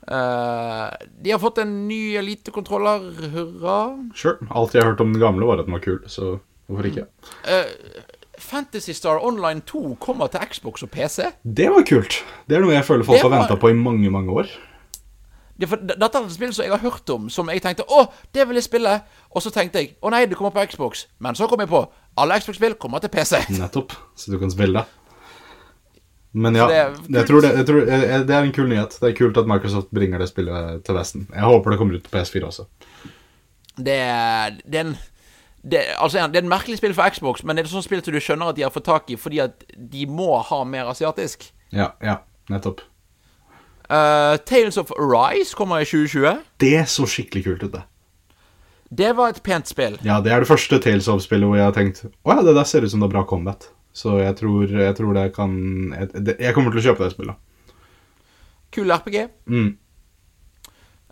Uh, de har fått en ny elitekontroller, hurra. Sure. Alt jeg har hørt om den gamle, var at den var kul, så hvorfor ikke? Uh, Fantasy Star Online 2 kommer til Xbox og PC. Det var kult. Det er noe jeg føler folk var... har venta på i mange, mange år. Det, for, dette er et spill som jeg har hørt om, som jeg tenkte å, det vil jeg spille. Og så tenkte jeg å nei, det kommer på Xbox. Men så kom jeg på alle Xbox-spill kommer til PC. Nettopp. Så du kan spille det. Men ja, det er jeg tror det, jeg tror, det er en kul nyhet. Det er kult at Microsoft bringer det spillet til Vesten. Jeg håper det kommer ut på PS4 også. Det, det er en det, altså, det er en merkelig spill for Xbox, men det er et sånt spill som du skjønner at de har fått tak i fordi at de må ha mer asiatisk. Ja, ja, nettopp. Eh, Tales of Arise kommer i 2020. Det så skikkelig kult ut, det. Det var et pent spill. Ja, det er det første Tales of-spillet hvor jeg har tenkt Å ja, det der ser ut som det er bra combat. Så jeg tror, jeg tror det kan jeg, det, jeg kommer til å kjøpe det spillet. Kul RPG. Mm.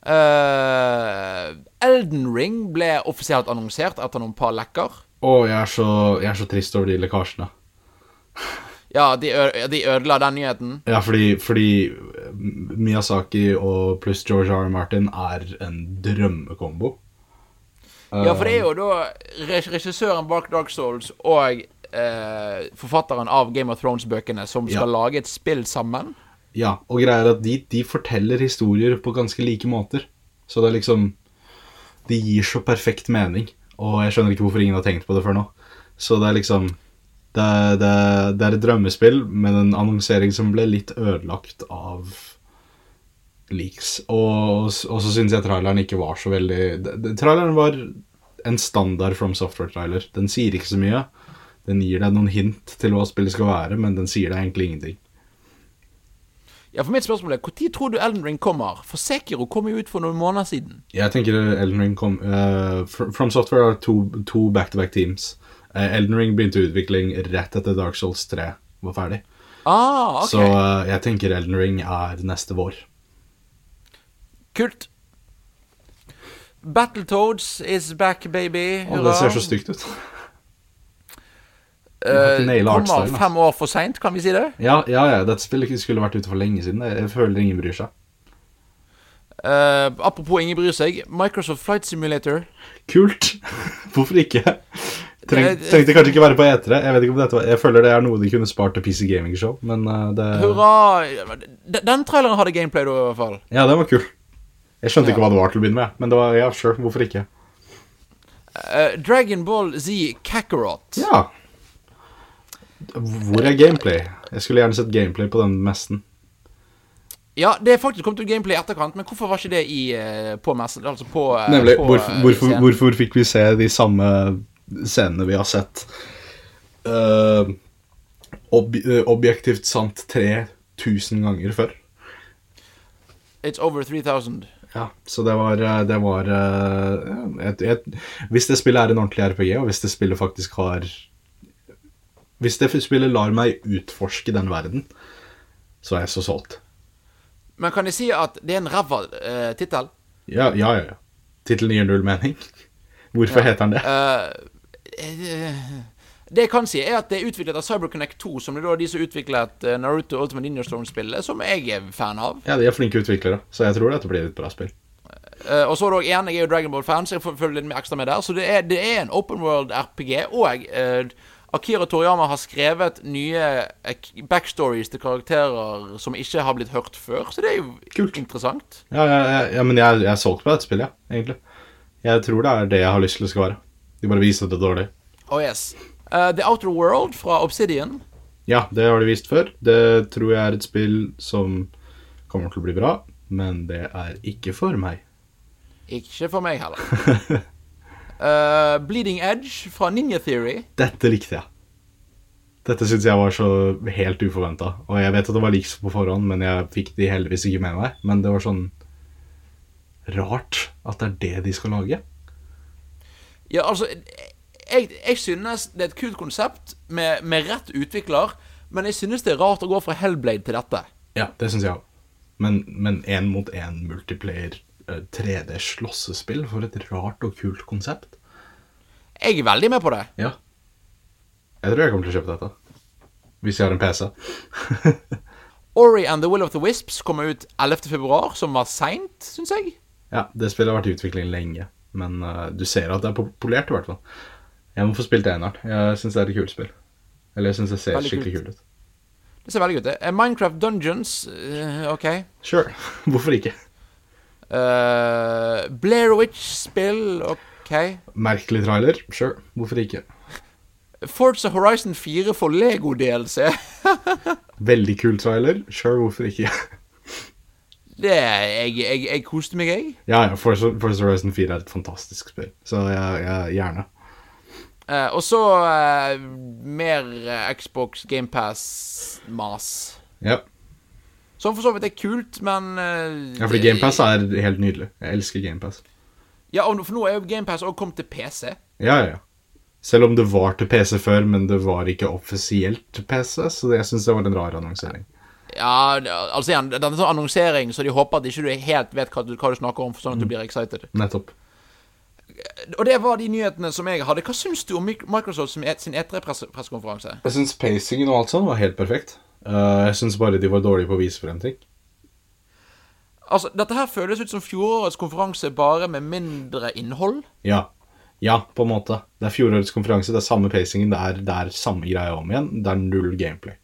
Uh, Elden Ring ble offisielt annonsert etter noen par lekker. Å, jeg jeg er så trist over de lekkasjene. Ja, de, de ødela den nyheten. Ja, fordi, fordi Miyazaki og pluss George R. R. Martin er en drømmekombo. Ja, for det er jo da regissøren bak Dark Souls og eh, forfatteren av Game of Thrones-bøkene som skal Ja. lage et spill sammen. Ja, og greia er at de, de forteller historier på ganske like måter. Så det er liksom De gir så perfekt mening, og jeg skjønner ikke hvorfor ingen har tenkt på det før nå. Så det er liksom Det, det, det er et drømmespill med en annonsering som ble litt ødelagt av leaks. Og, og så syns jeg traileren ikke var så veldig det- det- Traileren var en standard From Software-trailer. Den sier ikke så mye. Den gir deg noen hint til hva spillet skal være, men den sier deg egentlig ingenting. Ja, for mitt spørsmål er Når tror du Elden Ring kommer? For Sekiro kom jo ut for noen måneder siden. Jeg tenker Elden Ring kom uh, From Software har to, to back-to-back teams. Eh, Elden Ring begynte utvikling rett etter Dark Souls 3 var ferdig. Ah, okay. Så eh, jeg tenker Elden Ring er neste vår. Kult. Battletoads is back, baby. Å, det ser så stygt ut. Eh, kommer artstylen, fem år for seint, kan vi si det? Ja, ja, ja, dette spillet skulle vært ute for lenge siden. Jeg føler ingen bryr seg. Uh, apropos ingen bryr seg. Microsoft Flight Simulator. Kult! Hvorfor ikke? Treng, trengte kanskje ikke være på E3. Jeg vet ikke om dette var, jeg føler det er noe de kunne spart til PC Gaming Show, men eh, det Hurra! Den- traileren hadde gameplay, da, i hvert fall. Ja, den var kul. Jeg skjønte Ja. ikke hva det var til å begynne med, men det var, ja, sure, hvorfor ikke? Uh, Dragon Ball Z Kakarot. Ja. Hvor er gameplay? Jeg skulle gjerne sett gameplay på den messen. Ja, det er faktisk kommet ut gameplay i etterkant, men hvorfor var ikke det i, eh, på messen? Altså på, Nemlig, på, hvorfor, hvorfor, hvorfor fikk vi se de samme scenene vi har sett Uh, ob eh, objektivt sant 3000 ganger før? It's over 3000. Ja, så det var, eh, det var eh, et, et, Hvis det spillet er en ordentlig RPG, og hvis det spillet faktisk har Hvis det spillet lar meg utforske den verden, så er jeg så solgt. Men kan jeg si at det er en ræva uh, tittel? Ja, ja, ja. ja. Tittelen gir null mening. Hvorfor heter den det? Eh, det jeg kan si, er at det er utviklet av CyberConnect 2, som er de som utviklet eh, Naruto Ultimate Ninja Storm-spillet, som jeg er fan av. Ja, de er flinke utviklere, så jeg tror dette blir et bra spill. Uh, og så er det også en, Jeg er jo Dragon Ball-fan, så jeg får følge litt mer ekstra med der. Så det er, det er en open world RPG. Og uh, Akira Toriyama har skrevet nye eh, backstories til karakterer som ikke har blitt hørt før. Så det er jo Kult. interessant. Ja, ja, ja, ja men jeg, jeg er solgt på dette spillet, ja, egentlig. Jeg tror det er det jeg har lyst til det skal være. De bare viser det dårlig. Oh yes. Uh, The Outer World fra Obsidian. Ja, det har de vist før. Det tror jeg er et spill som kommer til å bli bra, men det er ikke for meg. Ikke for meg heller. uh, Bleeding Edge fra Ninja Theory. Dette likte jeg. Dette syns jeg var så helt uforventa. Og jeg vet at det var likt på forhånd, men jeg fikk de heldigvis ikke med meg. Men det var sånn rart at det er det de skal lage. Ja, altså Jeg, jeg synes det er et kult konsept med, med rett utvikler, men jeg synes det er rart å gå fra Hellblade til dette. Ja, det syns jeg òg. Men én mot én multiplayer eh, 3D-slåssespill, for et rart og kult konsept. Jeg er veldig med på det. Ja. Jeg tror jeg kommer til å kjøpe dette. Hvis jeg har en PC. Ori and the Will of the Wisps kommer ut 11. februar, som var seint, syns jeg. Ja, det spillet har vært i utvikling lenge, men uh, du ser at det er populert, i hvert fall. Jeg må få spilt eneren. Jeg syns det er et kult spill. Eller jeg syns det ser Veldig skikkelig kult. kult ut. Det ser veldig kult ut. Eh, Minecraft Dungeons, uh, OK. Sure. Hvorfor ikke? Uh, Blair Witch-spill, OK. Merkelig trailer. Sure. Hvorfor ikke? Forza Horizon 4 for Lego-DLC. Veldig kul trailer. Sure, hvorfor ikke? Det Jeg, jeg, jeg koste meg, jeg. ja, ja, Forza Forza Horizon 4 er et fantastisk spill, så jeg, jeg gjerne. Uh, og så uh, mer eh, Xbox GamePass-mas. Ja. Som for så vidt er kult, men uh, ja, fordi GamePass er helt nydelig. Jeg elsker GamePass. Ja, for nå er jo GamePass også kommet til PC. Ja, ja, ja. Selv om det var til PC før, men det var ikke offisielt til PC, så jeg syns det var en rar annonsering. Ja, altså igjen, det er sånn annonsering, så de håper at ikke du helt vet hva du, hva du snakker om, sånn at du blir excited. Nettopp. Og det var de nyhetene som jeg hadde. Hva syns du om Microsoft sin E3-pressekonferanse? Jeg syns pacingen og alt sånn var helt perfekt. Uh, jeg syns bare de var dårlige på å vise frem ting. Altså, dette her føles ut som fjorårets konferanse, bare med mindre innhold. Ja. Ja, på en måte. Det er fjorårets konferanse, det er samme pacingen, det er, det er samme greia om igjen. Det er null gameplay.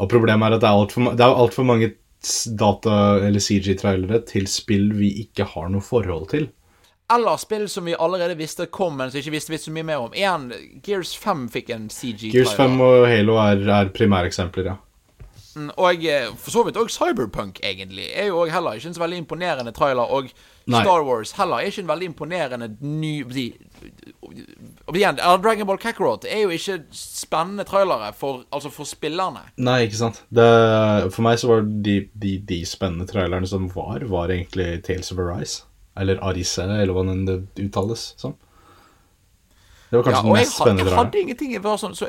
Og problemet er at det er altfor alt er mange data- eller CG-trailere til spill vi ikke har noe forhold til. Eller spill som vi allerede visste kom, men som ikke visste, vi så mye mer om. Igjen, Gears 5 fikk en CG-trailer. Gears 5 og Halo er, er primæreksempler, ja. Og eh, for så vidt òg Cyberpunk, egentlig, er jo også heller ikke en så veldig imponerende trailer. Og Nei. Star Wars heller er ikke en veldig imponerende ny de, igjen, Dragon Ball Kakarot er jo ikke spennende trailere for, altså for spillerne. Nei, ikke sant. Det, for meg så var de, de, de spennende trailerne som var, var egentlig Tales of Arise. Eller Arise, eller hva det uttales som. Det var kanskje Ja, den mest jeg, spennende traileren. jeg hadde ingenting jeg var sånn så,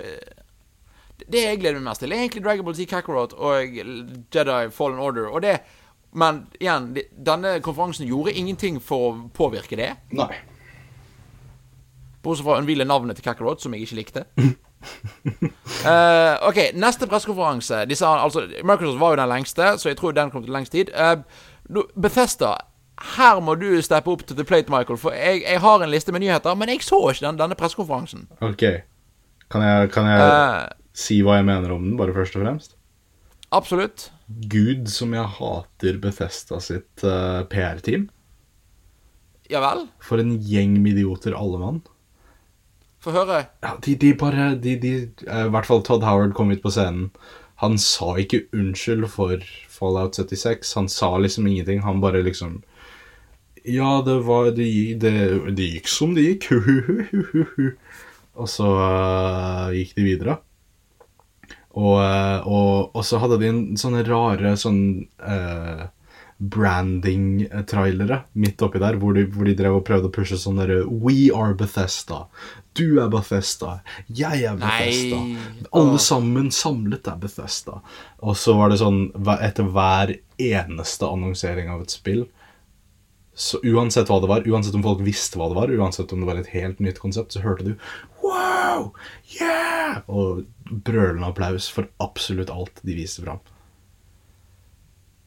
Det jeg gleder meg mest til, er egentlig Dragon Ball Z Kakarot og Jedi Fallen Order. Og det Men igjen, denne konferansen gjorde ingenting for å påvirke det. Nei. Bortsett fra å unnhvile navnet til Kakarot, som jeg ikke likte. uh, ok, neste pressekonferanse. De sa, altså, Microsoft var jo den lengste, så jeg tror den kom til lengst tid. Uh, Bethesda, her må du steppe opp til the plate, Michael. For jeg, jeg har en liste med nyheter, men jeg så ikke den, denne pressekonferansen. Ok. Kan jeg, kan jeg Eh, si hva jeg mener om den, bare først og fremst? absolutt. Gud, som jeg hater Bethesda sitt uh, PR-team. Ja vel? For en gjeng med idioter, alle mann. Få høre. Ja, de, de bare de, de, eh, I hvert fall Todd Howard kom ut på scenen. Han sa ikke unnskyld for Fallout 76. Han sa liksom ingenting. Han bare liksom Ja, det var Det, det, det gikk som det gikk. og så uh, gikk de videre. Og, eh, og, og så hadde de en sånne rare sånn eh, branding-trailere midt oppi der, hvor de, hvor de drev og prøvde å pushe sånn derre We are Bethesda. Du er Bethesda. Jeg er Bethesda. Nei. Alle sammen samlet er Bethesda. Og så var det sånn etter hver eneste annonsering av et spill så uansett hva det var, uansett om folk visste hva det var, uansett om det var et helt nytt konsept, så hørte du Wow! Yeah! Og brølende applaus for absolutt alt de viste fram.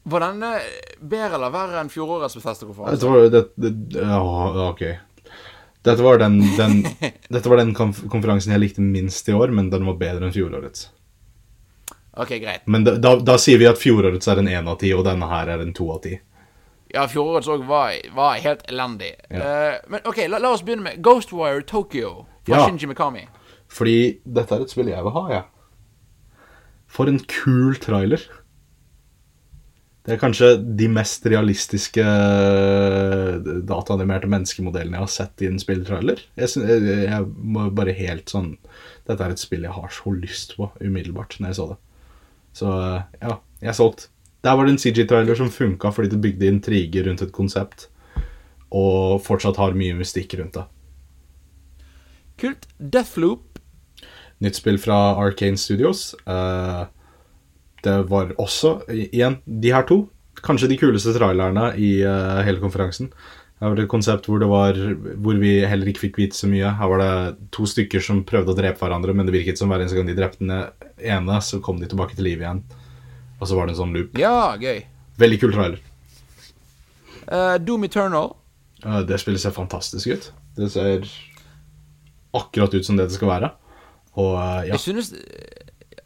Var denne bedre eller verre enn fjorårets Bethesda-konferanse? Dette var det, det, ja, ok. Dette var den, den, dette var den konferansen jeg likte minst i år, men den var bedre enn fjorårets. Ok, greit. Men da, da, da sier vi at fjorårets er en én av ti, og denne her er en to av ti. Ja, fjorårets òg var, var helt elendig. Ja. Uh, men OK, la, la oss begynne med Ghostwire Tokyo fra Ja. Shinji Mikami. Fordi dette er et spill jeg vil ha, jeg. For en kul trailer. Det er kanskje de mest realistiske eh, dataanimerte menneskemodellene jeg har sett i en spilltrailer. Jeg, synes, jeg, jeg må bare helt sånn Dette er et spill jeg har så lyst på umiddelbart når jeg så det. Så eh, ja, jeg er solgt. Der var det en CG-trailer som funka fordi det bygde intriger rundt et konsept. Og fortsatt har mye mystikk rundt det. Kult. Deathloop. Nytt spill fra Arcane Studios. Eh, det var også, igjen, de her to. Kanskje de kuleste trailerne i eh, hele konferansen. Her var det et konsept hvor, det var, hvor vi heller ikke fikk vite så mye. Her var det to stykker som prøvde å drepe hverandre, men det virket som hver eneste gang de drepte den ene, så kom de tilbake til liv igjen. Og så var det en sånn loop. Ja, gøy. Veldig kul trailer. Uh, Doom Eternal. Uh, det spillet ser fantastisk ut. Det ser akkurat ut som det det skal være. Og uh, ja. Jeg synes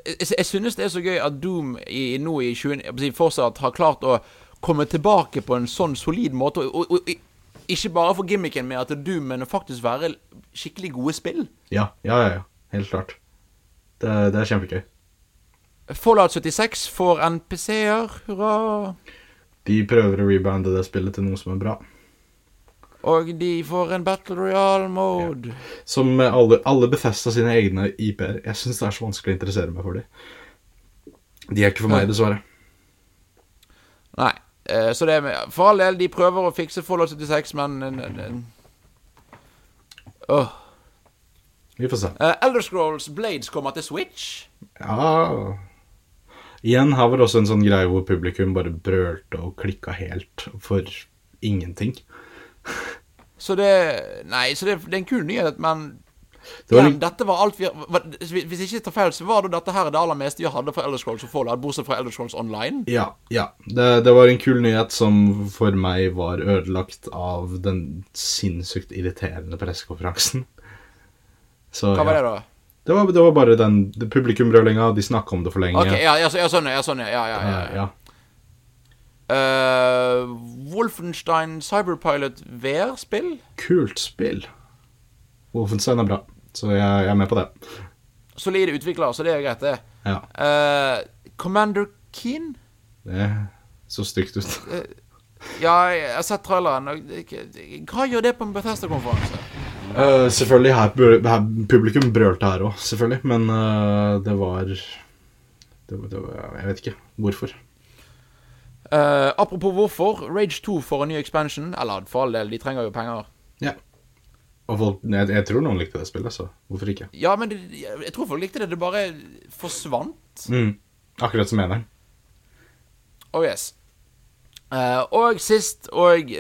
jeg, jeg synes det er så gøy at Doom i, nå i 20, jeg vil si, fortsatt har klart å komme tilbake på en sånn solid måte. Og, og, og ikke bare for gimmicken med at Doom, men å faktisk være skikkelig gode spill. Ja, ja, ja, ja. Helt klart. Det, det er kjempegøy. Fallout 76 får NPC-er, hurra. De prøver å rebrande det spillet til noe som er bra. Og de får en Battle Royale-mode. Som med alle, alle Bethesda sine egne IP-er. Jeg syns det er så vanskelig å interessere meg for dem. De er ikke for meg, dessverre. Nei. eh, så det er For all del, de prøver å fikse Fallout 76, men en- en- en- Åh. Vi får se. Eh, Elder Scrolls Blades kommer til Switch. Ja Igjen, her var det også en sånn greie hvor publikum bare brølte og klikka helt for ingenting. Så det Nei, så det, det er en kul nyhet, men Det var igjen, dette var alt vi Hvis jeg ikke tar feil, så var det dette her det aller meste vi hadde fra Elder Scrolls og Fallout, bortsett fra Elder Scrolls Online. Ja, ja. Det, det var en kul nyhet som for meg var ødelagt av den sinnssykt irriterende pressekonferansen. Så Hva var ja. det, da? Det var, det var bare den publikumbrølinga. De snakka om det for lenge. Ok, ja, ja, så- ja, sånn, ja, sånn, ja, ja, ja, ja. ja. Eh, Wolfenstein Cyberpilot VR-spill? Kult spill. Wolfenstein er bra, så jeg, jeg er med på det. Solide utvikler, så det er greit, det. Ja. Uh, Commander Keen? Det så stygt ut. Ja, jeg har sett traileren. Hva gjør det på en Bethesda-konferanse? Eh, selvfølgelig her, her Publikum brølte her òg, selvfølgelig. Men uh, det var det, det var Jeg vet ikke hvorfor. Uh, apropos hvorfor. Rage 2 får en ny expansion. Eller for all del, de trenger jo penger. Ja. Og folk, jeg, jeg tror noen likte det spillet, så hvorfor ikke? Ja, men det, jeg tror folk likte det. Det bare forsvant. Mm. Akkurat som eneren. Oh yes. Og sist, og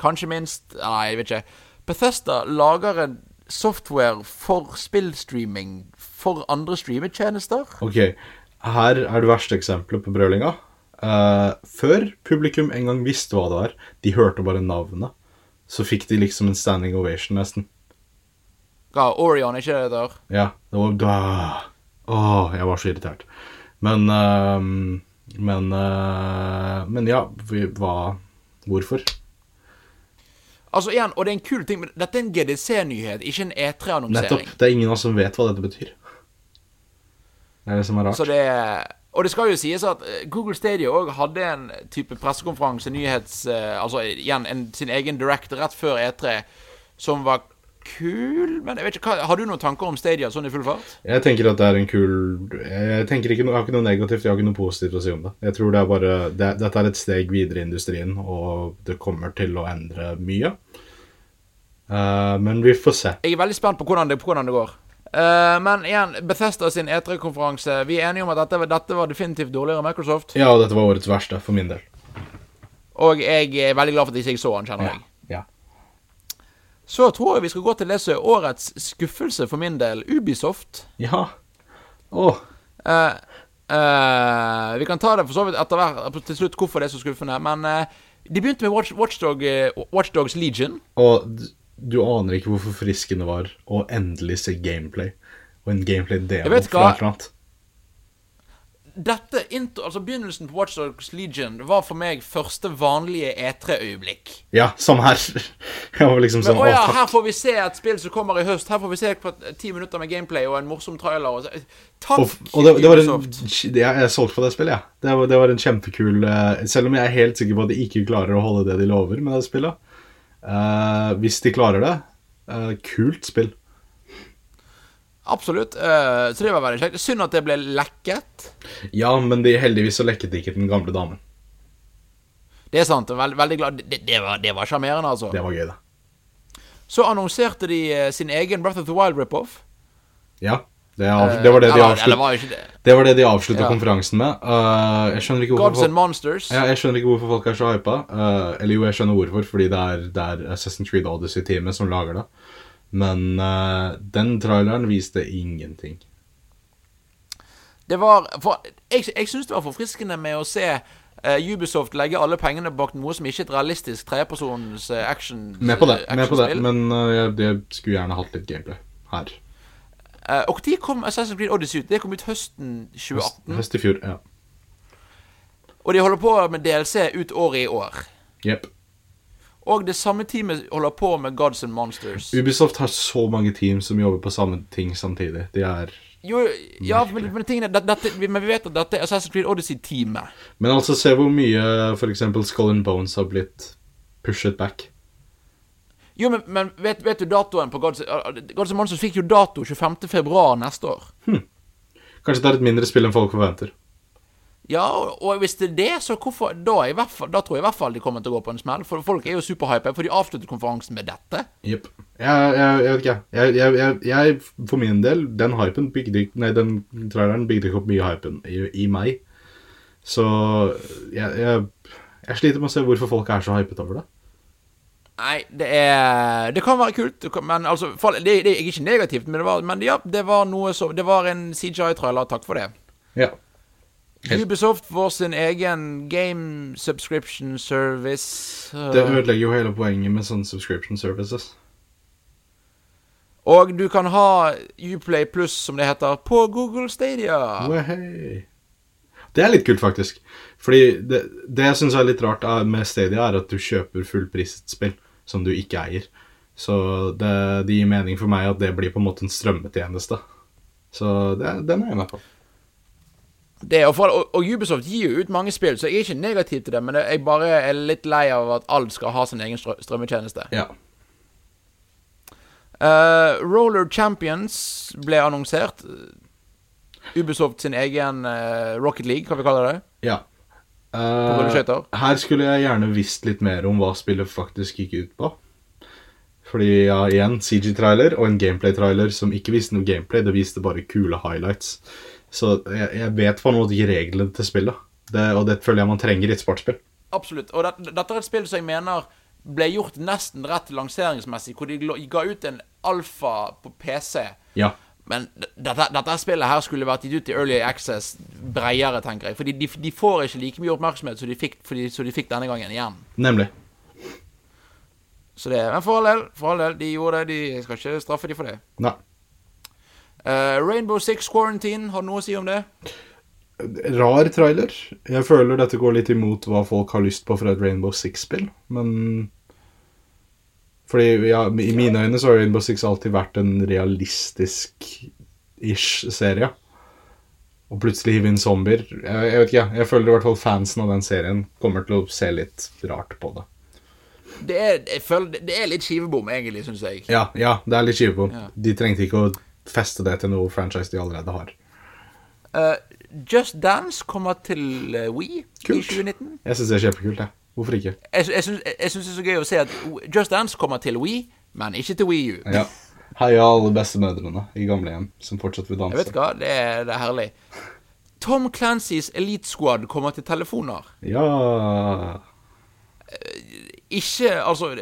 kanskje minst Nei, jeg vet ikke. Bethesda lager en software for spillstreaming for andre streametjenester. Ok, her er det verste eksempelet på brølinga. Uh, før publikum en gang visste hva det var, de hørte bare navnet, så fikk de liksom en standing ovation, nesten. Ja, Orion, ikke det der? Ja, det var da Åh, jeg var så irritert. Men uh, Men uh, Men ja, vi, hva Hvorfor? Altså igjen, og det er en kul ting, men dette er en GDC-nyhet, ikke en E3-annonsering. Nettopp. Det er ingen av oss som vet hva dette betyr. Det er det som er rart. Så det Og det skal jo sies at eh, Google Stadia òg hadde en type pressekonferanse, nyhets... eh, altså igjen en, sin egen direct rett før E3, som var kul Men jeg vet ikke, hva, har du noen tanker om Stadia sånn i full fart? Jeg tenker at det er en kul Jeg tenker ikke jeg har ikke noe negativt, jeg har ikke noe positivt å si om det. Jeg tror det er bare det, Dette er et steg videre i industrien, og det kommer til å endre mye. Eh, men vi får se. Jeg er veldig spent på hvordan det, på hvordan det går. Uh, men igjen, Bethesda sin E3-konferanse. Vi er enige om at dette, dette var definitivt dårligere enn Microsoft. Ja, og dette var årets verste, for min del. Og jeg er veldig glad for at ikke jeg så han, kjenner jeg. ja. Så tror jeg vi skal gå til det som er årets skuffelse for min del. Ubisoft. Ja. Å, Eh, Uh, vi kan ta det for så vidt etter hvert til slutt hvorfor det er så skuffende. Men de begynte med Watch, Watchdog, Watchdogs Legion. Og du aner ikke hvor forfriskende det var å endelig se gameplay. Og en gameplay-demo fra et eller annet. Dette intro, altså Begynnelsen på Watchdogs Legion var for meg første vanlige E3-øyeblikk. Ja, samme her. Jeg var liksom Men sånn å ja, her får vi se et spill som kommer i høst. Her får vi se på ti minutter med gameplay og en morsom trailer. Og takk, Og, og det, det var en, jeg, jeg er solgt på det spillet, jeg. Det, var, det var en kjempekul eh, Selv om jeg er helt sikker på at de ikke klarer å holde det de lover med det spillet. Eh, hvis de klarer det, eh, kult spill. Absolutt. eh, så det var veldig kjekt. Synd at det ble lekket. Ja, men de, heldigvis så lekket de ikke den gamle damen. Det er sant. er Veldig, glad. Det, det var sjarmerende, altså. Det var gøy, det. Så annonserte de eh, sin egen Breath of the Wild rip-off. Ja, det, av, det var det de ikke det. Det var det de avslutta konferansen med. Uh, jeg skjønner ikke hvorfor Gods and folk, Monsters. ja, jeg skjønner ikke hvorfor folk er så hypa. Uh, eller jo, jeg skjønner hvorfor, fordi det er, det er Assassin's Creed Odyssey-teamet som lager det. Men uh, den traileren viste ingenting. Det var for, Jeg, jeg syns det var forfriskende med å se Uh, Ubisoft legge alle pengene bak noe som ikke er et realistisk tredjepersons uh, action Med på det, eh, med på det. men uh, jeg, jeg skulle gjerne hatt litt gameplay her. Eh, og når kom Assassin's Creed Odyssey ut? Det kom ut høsten 2018. Høst i fjor, ja. Og de holder på med DLC ut året i år. Jepp. Og det samme teamet holder på med Gods and Monsters. Ubisoft har så mange team som jobber på samme ting samtidig. De er Jo, ja, men, men, tingene, det- dette, men vi vet at dette er Assassin's Creed Odyssey-teamet. Men altså, se hvor mye f.eks. Skull and Bones har blitt pushet back. Jo, men, men vet, vet du datoen på Gods, Gods and Monsters fikk jo dato 25. februar neste år. Kanskje det er et mindre spill enn folk forventer. Ja, og hvis det er det, så hvorfor Da, fall, da tror jeg i hvert fall de kommer til å gå på en smell. For folk er jo superhype, for de avsluttet konferansen med dette. Jepp. Jeg, jeg, jeg vet ikke, jeg. Jeg, jeg. For min del, den hypen bygde Nei, den traileren bygde ikke opp mye hypen i, i meg. Så jeg sliter med å se hvorfor folk er så hypet over det. Nei, det er Det kan være kult, men altså for, det, det er ikke negativt, men det var Men ja, det var noe så Det var en CGI-trailer, takk for det. Ja. Ubisoft får sin egen game subscription service. uh, Det ødelegger jo hele poenget med sånne subscription services. og du kan ha Uplay Plus, som det heter, på Google Stadia. Wehey. Det er litt kult, faktisk. Fordi det, det jeg syns er litt rart er- med Stadia, er at du kjøper fullpriset spill som du ikke eier. Så det, det gir mening for meg at det blir på en måte en strømmetjeneste. Så det, den er jeg med på. Det, og, for, og, og Ubisoft gir jo ut mange spill, så jeg er ikke negativ til det, men jeg bare er litt lei av at alt skal ha sin egen strø strømmetjeneste. Ja. Uh, Roller Champions ble annonsert. Ubisoft sin egen uh, Rocket League, kan vi kalle det. ja. Eh, her skulle jeg gjerne visst litt mer om hva spillet faktisk gikk ut på. Fordi, ja, igjen, CG-trailer og en gameplay-trailer som ikke viste noe gameplay, det viste bare kule highlights. Så jeg, jeg vet på en måte ikke reglene til spillet. Det, og det føler jeg man trenger i et sportsspill. Absolutt. Og det, dette er et spill som jeg mener ble gjort nesten rett lanseringsmessig, hvor de ga ut en alfa på PC. Ja. Men dette, dette spillet her skulle vært gitt ut i Early Access bredere, tenker jeg. Fordi de, de får ikke like mye oppmerksomhet som de fikk, som de fikk denne gangen igjen. Nemlig. Så det, Men for all del, for all del, de gjorde det. De skal ikke straffe de for det. Nei. Uh, Rainbow Six Quarantine, har du noe å si om det? Rar trailer. Jeg føler dette går litt imot hva folk har lyst på fra et Rainbow Six-spill, men Fordi ja, i mine øyne så har Rainbow Six alltid vært en realistisk-ish serie. Og plutselig hive inn zombier. Jeg, jeg vet ikke, jeg føler i hvert fall fansen av den serien kommer til å se litt rart på det. Det er, føler, det- er litt skivebom, egentlig, syns jeg. Ja, ja, det er litt skivebom. Ja. De trengte ikke å feste det til noe franchise de allerede har. Uh, Just Dance kommer til Wii We Kult. i 2019. Jeg syns det er kjempekult, jeg. Hvorfor ikke? Jeg, jeg, syns, jeg syns det er så gøy å se at Just Dance kommer til We, men ikke til Wii U. Ja. Heia alle bestemødrene i gamlehjem som fortsatt vil danse. Jeg vet hva, det er, det er herlig. Tom Clancys Elite Squad kommer til telefoner. Ja ikke Altså,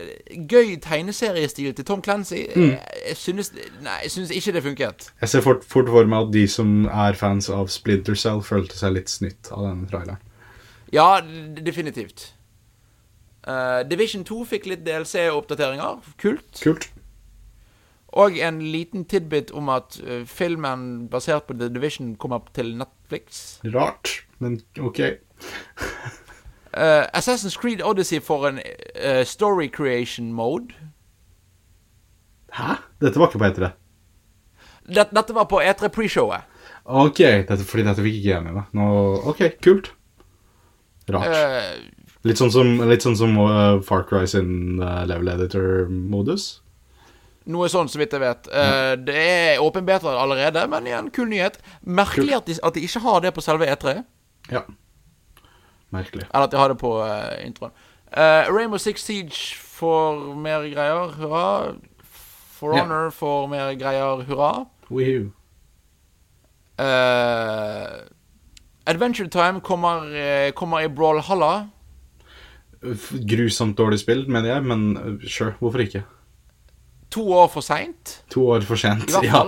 gøy tegneseriestil til Tom Clancy. Mm. Jeg, jeg synes Nei, jeg synes ikke det funket. Jeg ser fort, fort for meg at de som er fans av Splinter Cell, følte seg litt snytt av denne traileren. Ja, definitivt. Eh, Division 2 fikk litt DLC-oppdateringer. Kult. Kult. Og en liten tidbit om at uh, filmen basert på The Division kommer til Netflix. Rart, men ok. uh, Assassin's Creed Odyssey får en story creation mode. Hæ? Dette var ikke på etere. Dette, dette var på E3 pre-showet. Ok, dette, fordi dette fikk ikke jeg med meg. Nå, ok, kult. Rart. Litt sånn som, litt sånn som uh, Far Cry sin uh, level editor-modus. noe sånn, så vidt jeg vet. Uh, det er åpen beta allerede, men igjen, kul nyhet. Merkelig at de, at de ikke har det på selve E3. Ja. Merkelig. Eller at de har det på eh, introen. Eh, Rainbow Six Siege får mer greier, hurra. For Ja. Honor får mer greier, hurra. Woohoo. Eh, Adventure Time kommer, kommer i Brawlhalla. Grusomt dårlig spill, mener jeg, men uh, sure, hvorfor ikke? To år for seint, To år for sent. i Ja.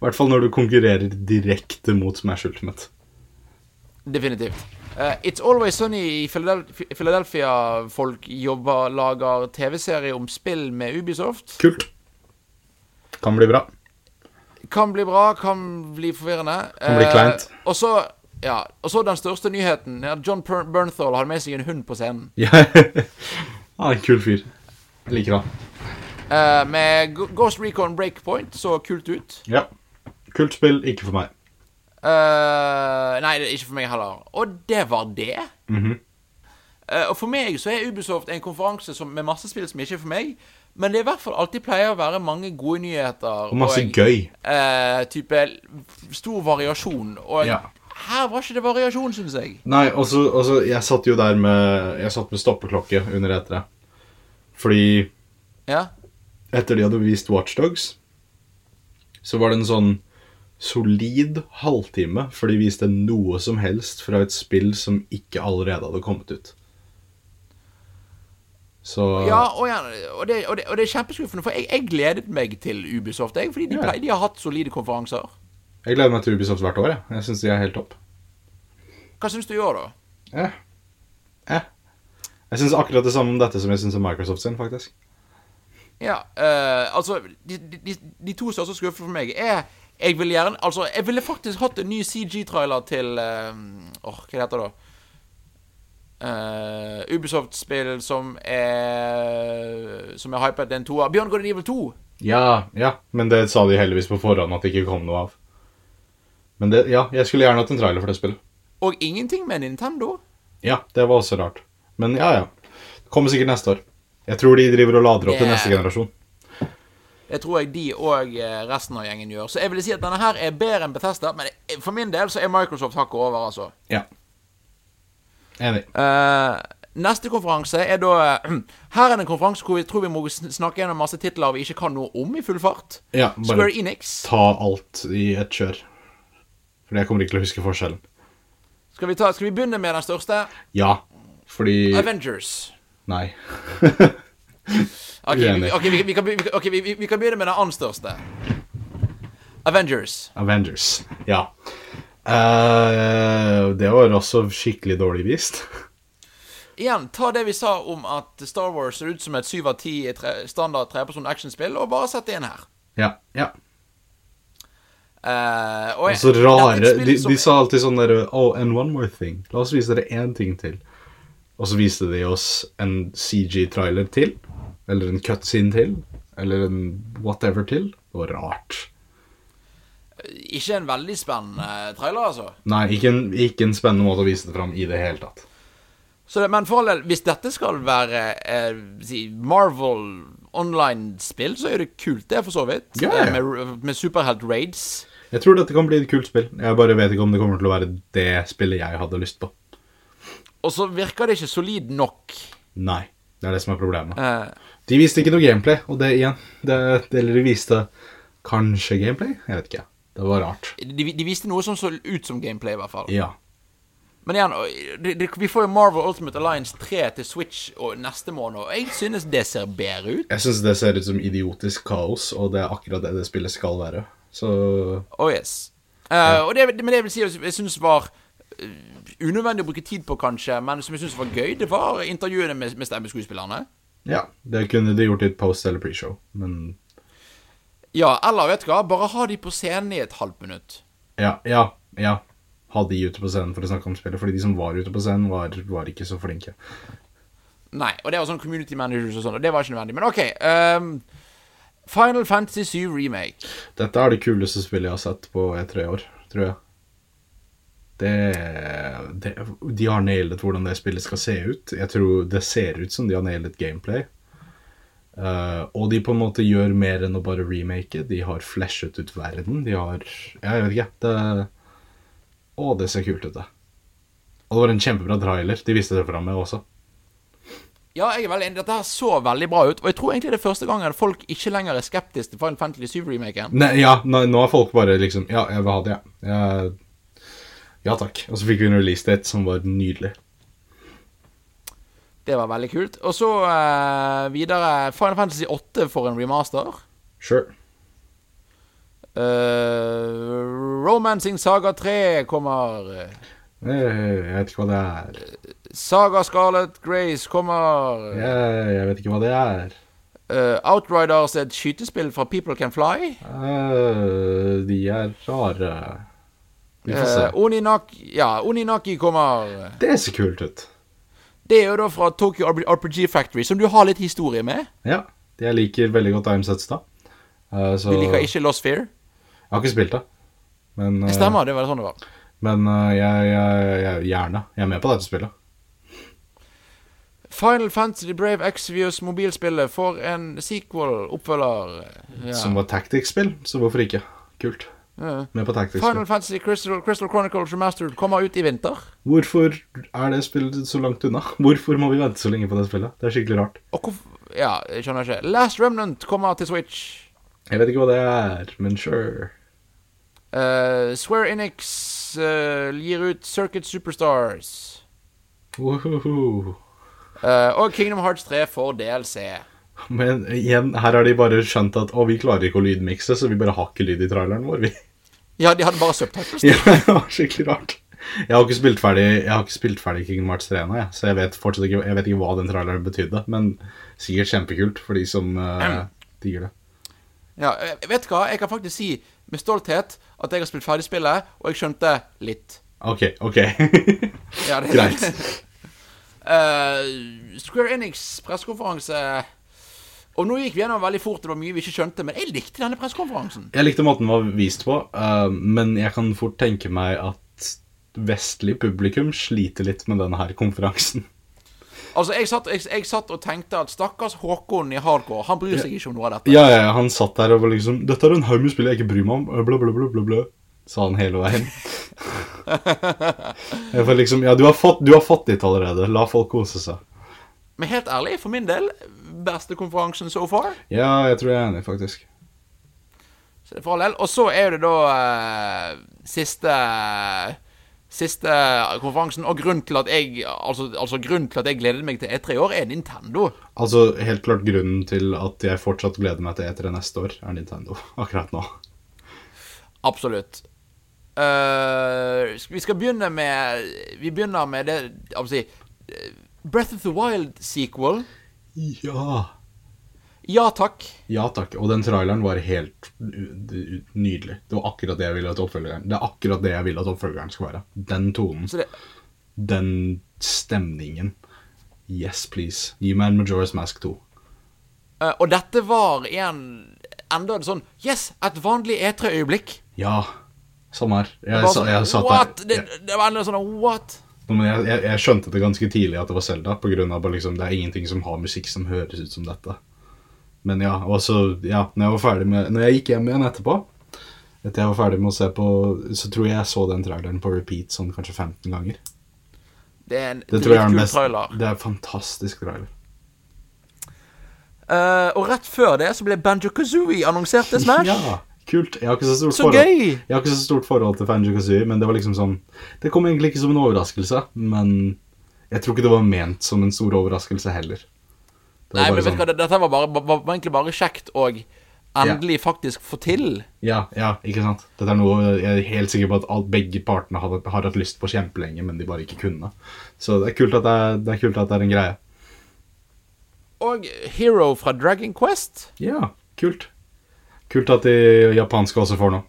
I hvert fall når du konkurrerer direkte mot Smash Ultimate. Definitivt. Uh, It's Always Sunny i Philadelphia, folk jobber, lager TV-serie om spill med Ubisoft. Kult. Kan bli bra. Kan bli bra, kan bli forvirrende. Kan bli kleint. kleint. og så ja, og så den største nyheten. Ja, John Bernthal har med seg en hund på scenen. Ja, Han er en kul fyr. Jeg liker han. Uh, med Ghost Recon Breakpoint så kult ut. Ja. Kult spill, ikke for meg. Uh, nei, ikke for meg heller. Og det var det. Mm -hmm. uh, og for meg så er Ubisoft en konferanse som, med masse spill som ikke er for meg. Men det er i hvert fall alltid pleier å være mange gode nyheter. Og masse gøy. eh, type stor variasjon. Og Ja. Her var ikke det variasjon, syns jeg. Nei, og så Jeg satt jo der med Jeg satt med stoppeklokke under etere. Fordi Ja. etter de hadde vist Watchdogs, så var det en sånn solid halvtime før de viste noe som helst fra et spill som ikke allerede hadde kommet ut. Så Ja, og, ja, og, det, og, det, og det er kjempeskuffende, for jeg, jeg gledet meg til Ubisoft. Jeg, fordi de, Ja. pleier, de har hatt solide konferanser. Jeg gleder meg til Ubisoft hvert år. Jeg, jeg syns de er helt topp. Hva syns du i år, da? Eh. Eh. Jeg syns akkurat det samme om dette som jeg syns om Microsoft sin, faktisk. Ja, uh, altså de, de, de to største skuffene for meg er Jeg ville gjerne Altså, jeg ville faktisk hatt en ny CG-trailer til eh, Åh, hva heter det da? Uh, Ubisoft-spill som er Som er hypet, den toa. Beyond Good Evil 2. Ja, ja, men det sa de heldigvis på forhånd at det ikke kom noe av. Men det, ja, jeg skulle gjerne hatt en trailer for det spillet. Og ingenting med Nintendo. Ja, det var også rart. Men ja, ja. Det kommer sikkert neste år. Jeg tror de driver og lader opp til neste generasjon. Det tror jeg de og eh, resten av gjengen gjør. Så jeg vil si at denne her er bedre enn Bethesda, men for min del så er Microsoft hakket over, altså. Ja. Enig. Uh, neste konferanse er da Her er det en konferanse hvor vi tror vi må snakke gjennom masse titler vi ikke kan noe om i full fart. Ja, Square bare Enix. ta alt i et kjør. Fordi jeg kommer ikke til å huske forskjellen. Skal vi, ta, skal vi begynne med den største? Ja, fordi Avengers. Nei. Ok, vi, Uenig. ok, vi, vi, kan, be- vi, vi, kan begynne med den annen største. Avengers. Avengers. Ja. Uh, det var også skikkelig dårlig vist. Igjen, ta det vi sa om at Star Wars ser ut som et 7 av 10 tre, standard treperson actionspill, og bare sett det inn her. Ja. ja. Eh, og så rare de, de sa alltid sånn derre Oh, and one more thing. La oss vise dere én ting til. Og så viste de oss en CG-trailer til. Eller en cutscene til. Eller en whatever til. Det var rart. Ikke en veldig spennende trailer, altså. Nei, ikke en, ikke en spennende måte å vise det fram i det hele tatt. Så det, men for all del, hvis dette skal være eh, si, Marvel online-spill, så er det kult, det, for så vidt. Eh, Med, med superhelt-raids. Jeg tror dette kan bli et kult spill. Jeg bare vet ikke om det kommer til å være det spillet jeg hadde lyst på. Og så virker det ikke solid nok. Nei. Det er det som er problemet. Uh, De viste ikke noe gameplay, og det igjen det, det, Eller de viste kanskje gameplay? Jeg vet ikke. Det var rart. de, de viste noe som så ut som gameplay, i hvert fall. Ja. Men igjen, de, det, vi får jo Marvel Ultimate Alliance 3 til Switch og neste måned, og jeg synes det ser bedre ut. Jeg synes det ser ut som idiotisk kaos, og det er akkurat det det spillet skal være. Så Oh yes. Eh, og det, men det vil si at jeg syns var eh, unødvendig å bruke tid på, kanskje, men som jeg syns var gøy, det var intervjuene med, med stemmeskuespillerne. ja, det kunne de gjort i et post- eller pre-show, men Ja, eller vet du hva, bare ha de på scenen i et halvt minutt. ja, ja, ja. Ha de ute på scenen for å snakke om spillet, fordi de som var ute på scenen, var, var ikke så flinke. Nei, og det var sånn community managers og sånn, og det var ikke nødvendig. Men OK. ehm, Final Fantasy 7 Remake. Dette er det kuleste spillet jeg har sett på E3 i år, tror jeg. Det, det De har nailet hvordan det spillet skal se ut. Jeg tror det ser ut som de har nailet gameplay. Uh, og de på en måte gjør mer enn å bare remake. De har flashet ut verden. De har Jeg vet ikke. Det, å, det ser kult ut, det. Og det var en kjempebra trailer. De viste det fram med også. Ja, jeg er veldig enig. Dette her så veldig bra ut. Og jeg tror egentlig det er første gangen folk ikke lenger er skeptiske til Final Fantasy 7-remaken. Nei, ja, nå, nå er folk bare liksom Ja, jeg vil ha det, ja. Ja takk. Og så fikk vi en release date som var nydelig. Det var veldig kult. Og så uh, videre Final Fantasy 8 for en remaster. Sure. Uh, Romancing Saga 3 kommer. Jeg, jeg vet ikke hva det er. Saga Scarlet Grace kommer. Jeg, jeg vet ikke hva det er. Uh, Outriders, et skytespill fra People Can Fly. Uh, de er rare. Vi får se. Eh, Oninaki, ja, Oninaki kommer. Det ser kult ut. Det er jo da fra Tokyo RPG Factory, som du har litt historie med. Ja. Jeg liker veldig godt Time Setstad. Eh, så Du liker ikke Lost Fear? Jeg har ikke spilt det. Men, Det eh, stemmer, det var sånn det var. men eh, jeg, jeg, jeg, gjerne. Jeg er med på dette spillet. Final Fantasy Brave Exvius mobilspillet får en sequel, oppfølger. Ja. Som var Tactics-spill, så hvorfor ikke? Kult. Ja. Med på Tactics-spill. Final Fantasy Crystal, Crystal Chronicles Remastered kommer ut i vinter. Hvorfor er det spillet så langt unna? Hvorfor må vi vente så lenge på det spillet? Det er skikkelig rart. Ja, jeg skjønner ikke. Last Remnant kommer til Switch. Jeg vet ikke hva det er, men sure. Uh, Square Enix uh, gir ut Circuit Superstars. Wohoho. Eh, og Kingdom Hearts 3 får DLC. Men igjen, her har de bare skjønt at å, vi klarer ikke å lydmikse, så vi bare har ikke lyd i traileren vår, vi. Ja, de hadde bare subtitles. Ja, det var skikkelig rart. Jeg har ikke spilt ferdig Jeg har ikke spilt ferdig Kingdom Hearts 3 ennå, jeg, så jeg vet fortsatt ikke Jeg vet ikke hva den traileren betydde, men sikkert kjempekult for de som uh, digger det. Ja, eh, vet du hva? Jeg kan faktisk si med stolthet at jeg har spilt ferdig spillet, og jeg skjønte litt. OK, OK. Ja, det, Greit. Eh, Square Enix pressekonferanse Og nå gikk vi gjennom veldig fort, det var mye vi ikke skjønte, men jeg likte denne pressekonferansen. Jeg likte måten den var vist på, uh, men jeg kan fort tenke meg at vestlig publikum sliter litt med denne her konferansen. Altså, jeg satt, jeg, jeg satt og tenkte at stakkars Håkon i hardcore, han bryr seg ikke om noe av dette. Ja, ja, ja, han satt der og var liksom 'Dette er en haug med spill jeg ikke bryr meg om', bla, bla, bla, bla, bla. Sa han hele veien. jeg får liksom Ja, du har, fått, du har fått ditt allerede. La folk kose seg. Men helt ærlig, for min del, beste konferansen so far. Ja, jeg tror jeg er enig, faktisk. Så det er for all. Og så er det da eh, siste Siste konferansen, og grunnen til at jeg Altså, altså grunnen til at jeg gleder meg til E3 i år, er Nintendo. Altså, helt klart grunnen til at jeg fortsatt gleder meg til E3 neste år, er Nintendo akkurat nå. Absolutt. Eh, vi skal begynne med Vi begynner med det Jeg si eh, Breath of the Wild-sequel. Ja. Ja takk. Ja takk. Og den traileren var helt nydelig. Det var akkurat det jeg ville at oppfølgeren Det er akkurat det jeg vil at oppfølgeren skal være. Den tonen. Det, Den stemningen. Yes, please. Gi meg en Majora's Mask 2. Uh, og dette var en enda en sånn Yes, et vanlig E3-øyeblikk. Ja. Samme her. Jeg, jeg, sa, sånn, jeg satt What? der Det, det var enda sånn What? men jeg, jeg, jeg skjønte det ganske tidlig at det var grunn av bare liksom, det er ingenting som har musikk som høres ut som dette. Men ja, og så, ja, når jeg var ferdig med Når jeg gikk hjem igjen etterpå, etter jeg var ferdig med å se på Så tror jeg jeg så den traileren på repeat sånn kanskje 15 ganger. Det er en Det tror jeg den dritkul beste. trailer. Det er en fantastisk trailer. Uh, og rett før det så ble Banjo Kazooie annonsert til Smash. Ja, kult. Jeg har ikke så stort Så forhold gøy! Jeg har ikke så stort forhold til Fanji Kazooie, men det var liksom sånn Det kom egentlig ikke som en overraskelse, men jeg tror ikke det var ment som en stor overraskelse heller. Det Nei, men vet du sånn- hva, dette var, bare, var, var egentlig bare kjekt å endelig faktisk få til. Ja, ja, ikke sant? Dette er noe jeg er helt sikker på at alt, begge partene har, har hatt lyst på kjempelenge, men de bare ikke kunne. Så det er kult at det er, det er, kult at det er en greie. Og Hero fra Dragon Quest. Ja, kult. Kult at de japanske også får noe.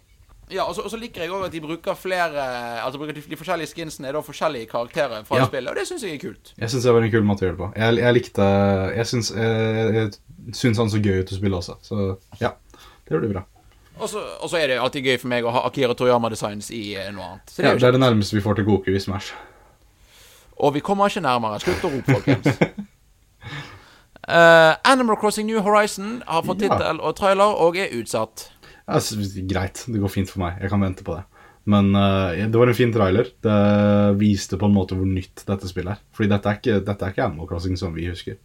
Ja, og så, og så liker jeg òg at de bruker flere Altså bruker de, de forskjellige skinsene er da forskjellige karakterer fra Ja. spillet, og det syns jeg er kult. Jeg syns det var en kul måte å gjøre det på. Jeg, jeg likte Jeg syns, jeg han så gøy ut å spille også, så ja. Det blir bra. Og så er det alltid gøy for meg å ha Akira Toriyama-designs i eh, noe annet. Så det Ja, det er det nærmeste vi får til Goku i Smash. Og vi kommer ikke nærmere. Slutt å rope, folkens. Eh, Animal Crossing New Horizon har fått Ja. tittel og trailer og er utsatt. Ja, greit, det går fint for meg. Jeg kan vente på det. Men uh, det var en fin trailer. Det viste på en måte hvor nytt dette spillet er. Fordi dette er ikke, dette er ikke Animal Crossing som vi husker.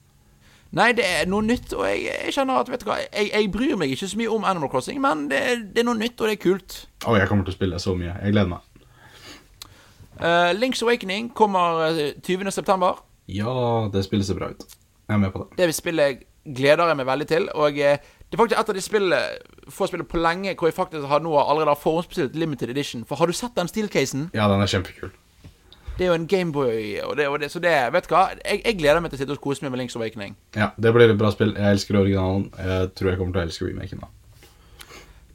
Nei, det er noe nytt, og jeg, jeg kjenner at Vet du hva, jeg, jeg bryr meg ikke så mye om Animal Crossing, men det, det er noe nytt, og det er kult. Å, jeg kommer til å spille så mye. Jeg gleder meg. Uh, Links Awakening kommer eh, 20. september. Ja, det spiller seg bra ut. Jeg er med på det. Det spillet gleder jeg meg veldig til. Og eh, det er faktisk et av de spillene få spillet på lenge hvor jeg faktisk har nå allerede har forhåndsbestilt limited edition. For har du sett den steelcasen? Ja, den er kjempekul. Det er jo en Gameboy, og det, og det, så det Vet du hva? Jeg, jeg gleder meg til å sitte og kose meg med Links Awakening. Ja, det blir et bra spill. Jeg elsker originalen. Jeg tror jeg kommer til å elske remaken. da.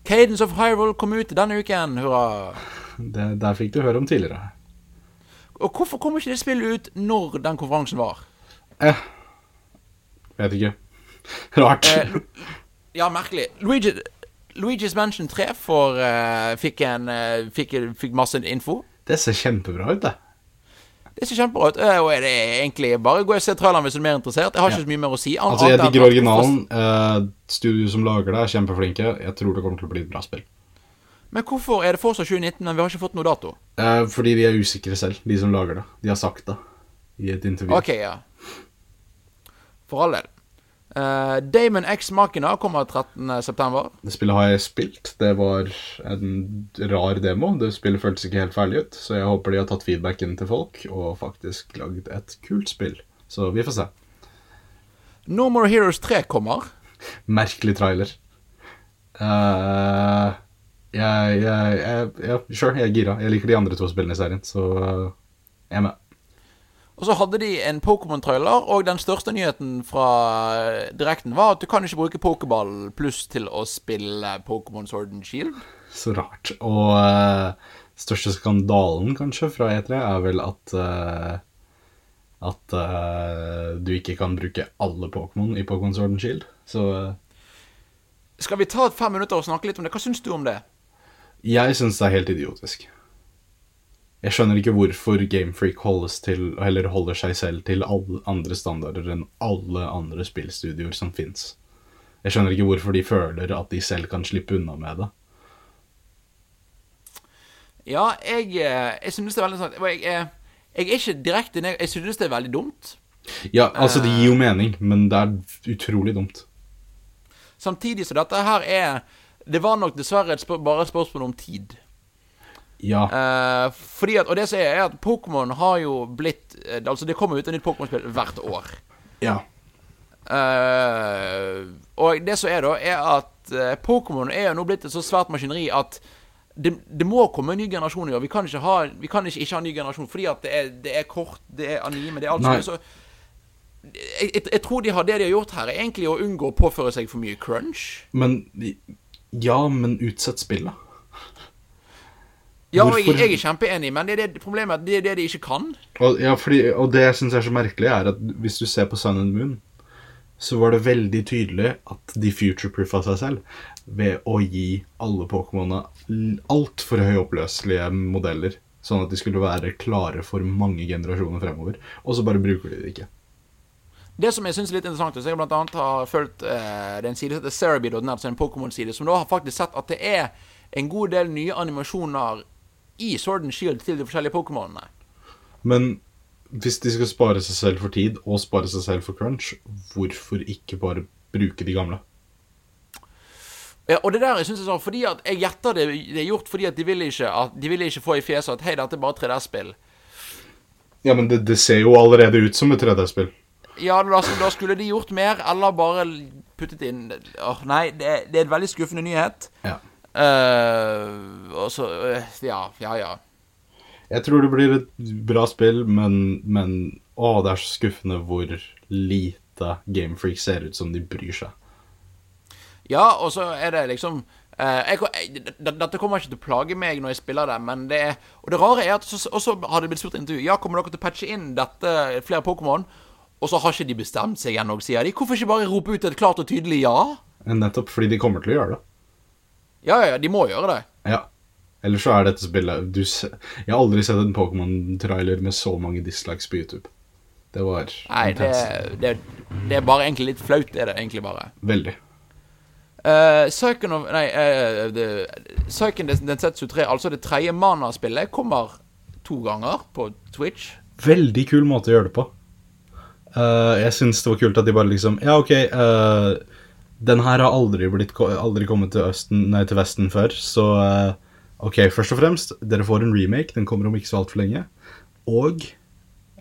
Cadence of Hyrule kom ut denne uken, hurra. Det, der fikk du høre om tidligere. Og hvorfor kom ikke det spillet ut når den konferansen var? Eh, vet ikke. Rart. Eh, ja, merkelig. Luigi, Luigi's Mansion 3 for, uh, fikk, en, uh, fikk, fikk masse info. Det ser kjempebra ut, det. Det ser kjempebra ut. eh, Og er det egentlig bare gå og se traileren hvis du er mer interessert. Jeg har ikke Ja. så mye mer å si. an- Altså, jeg digger originalen. Uh, studio som lager det, er kjempeflinke. Jeg tror det kommer til å bli et bra spill. Men hvorfor er det fortsatt 2019, men vi har ikke fått noe dato? Uh, fordi de er usikre selv, de som lager det. De har sagt det i et intervju. Ok, ja. For all del. Eh, Damon X Machina kommer 13.9. Det spillet har jeg spilt. Det var en rar demo. Det spillet føltes ikke helt ferdig ut, så jeg håper de har tatt feedbacken til folk og faktisk lagd et kult spill. Så vi får se. No More Heroes 3 kommer. Merkelig trailer. Uh, jeg, jeg, jeg, ja, sure, jeg er gira. Jeg liker de andre to spillene i serien, så eh, jeg er med. Og så hadde de en Pokémon-trailer, og den største nyheten fra eh, direkten var at du kan ikke bruke Pokéball pluss til å spille Pokémon Sword and Shield. Så rart. Og uh, største skandalen, kanskje, fra E3 er vel at uh, At uh, du ikke kan bruke alle Pokémon i Pokémon Sword and Shield. Så Skal vi ta fem minutter og snakke litt om det? Hva syns du om det? jeg syns det er helt idiotisk. Jeg skjønner ikke hvorfor Gamefreak eller holder seg selv til alle andre standarder enn alle andre spillstudioer som fins. Jeg skjønner ikke hvorfor de føler at de selv kan slippe unna med det. Ja, jeg, eh, jeg synes det er veldig sant jeg, jeg, er- jeg er ikke direkte Jeg synes det er veldig dumt. Ja, altså Det gir jo mening, men det er utrolig dumt. Samtidig så dette her er Det var nok dessverre et spør bare et spørsmål om tid. Ja, Uh, fordi at, Og det som er, er at Pokémon har jo blitt eh, Altså, det kommer ut et nytt Pokémon-spill hvert år. ja. Uh, og det som er, da, er at Pokémon er jo nå blitt et så svært maskineri at det, det må komme en ny generasjon i år. Vi kan ikke ha Vi kan ikke, ikke ha en ny generasjon fordi at det er, det er kort, det er anime, det er alt sånt. Så jeg, jeg, jeg tror de har, det de har gjort her, er egentlig å unngå å påføre seg for mye crunch. Men Ja, men utsett spillet. Ja, og jeg, jeg er kjempeenig, men det er det problemet at det er det de ikke kan. Og, ja, fordi, og det jeg syns er så merkelig, er at hvis du ser på Sun and Moon, så var det veldig tydelig at de future-proofa seg selv ved å gi alle Pokémonene altfor høyoppløselige modeller. Sånn at de skulle være klare for mange generasjoner fremover. Og så bare bruker de det ikke. Det som jeg synes er litt interessant, så jeg blant annet har fulgt eh, den er en side som heter Cerebi.net, den er en Pokémon-side, som da har faktisk sett at det er en god del nye animasjoner i Sword and Shield til de forskjellige Pokémonene. Men hvis de skal spare seg selv for tid og spare seg selv for crunch, hvorfor ikke bare bruke de gamle? Ja, og det der jeg synes jeg sånn, fordi at jeg gjetter det, det er gjort fordi at de vil ikke, at, de vil ikke få i fjeset at hei, dette er bare 3D-spill. Ja, men det, det ser jo allerede ut som et 3D-spill. Ja, da, da skulle de gjort mer, eller bare puttet inn Åh, Nei, det, er- det er en veldig skuffende nyhet. Ja. Eh, og så uh, Ja, ja, ja. Jeg tror det blir et bra spill, men, men Å, det er så skuffende hvor lite Gamefreak ser ut som de bryr seg. Ja, og så er det liksom Uh, jeg, jeg, Dette kommer ikke til å plage meg når jeg spiller det, men det er Og det rare er at så, har det blitt spurt intervju Ja, kommer dere til å patche inn dette flere Pokémon. Og så har ikke de bestemt seg ennå, sier de. Hvorfor ikke bare rope ut et klart og tydelig ja? Nettopp fordi de kommer til å gjøre det. Ja, ja, ja, de må gjøre det. Ja. Ellers så er dette spillet du, Jeg har aldri sett en Pokémon-trailer med så mange dislikes på YouTube. Det var Nei, det, det, det er bare egentlig litt flaut, er det egentlig bare. Veldig. Uh, Psyken of Nei, uh, det, Psyken Densetsu 3, altså det tredje Mana-spillet, kommer to ganger på Twitch. Veldig kul måte å gjøre det på. Uh, jeg syns det var kult at de bare liksom Ja, OK, eh, den her har aldri, blitt, aldri kommet til, østen, nei, til Vesten før, så eh, OK, først og fremst, dere får en remake. Den kommer om ikke så altfor lenge. Og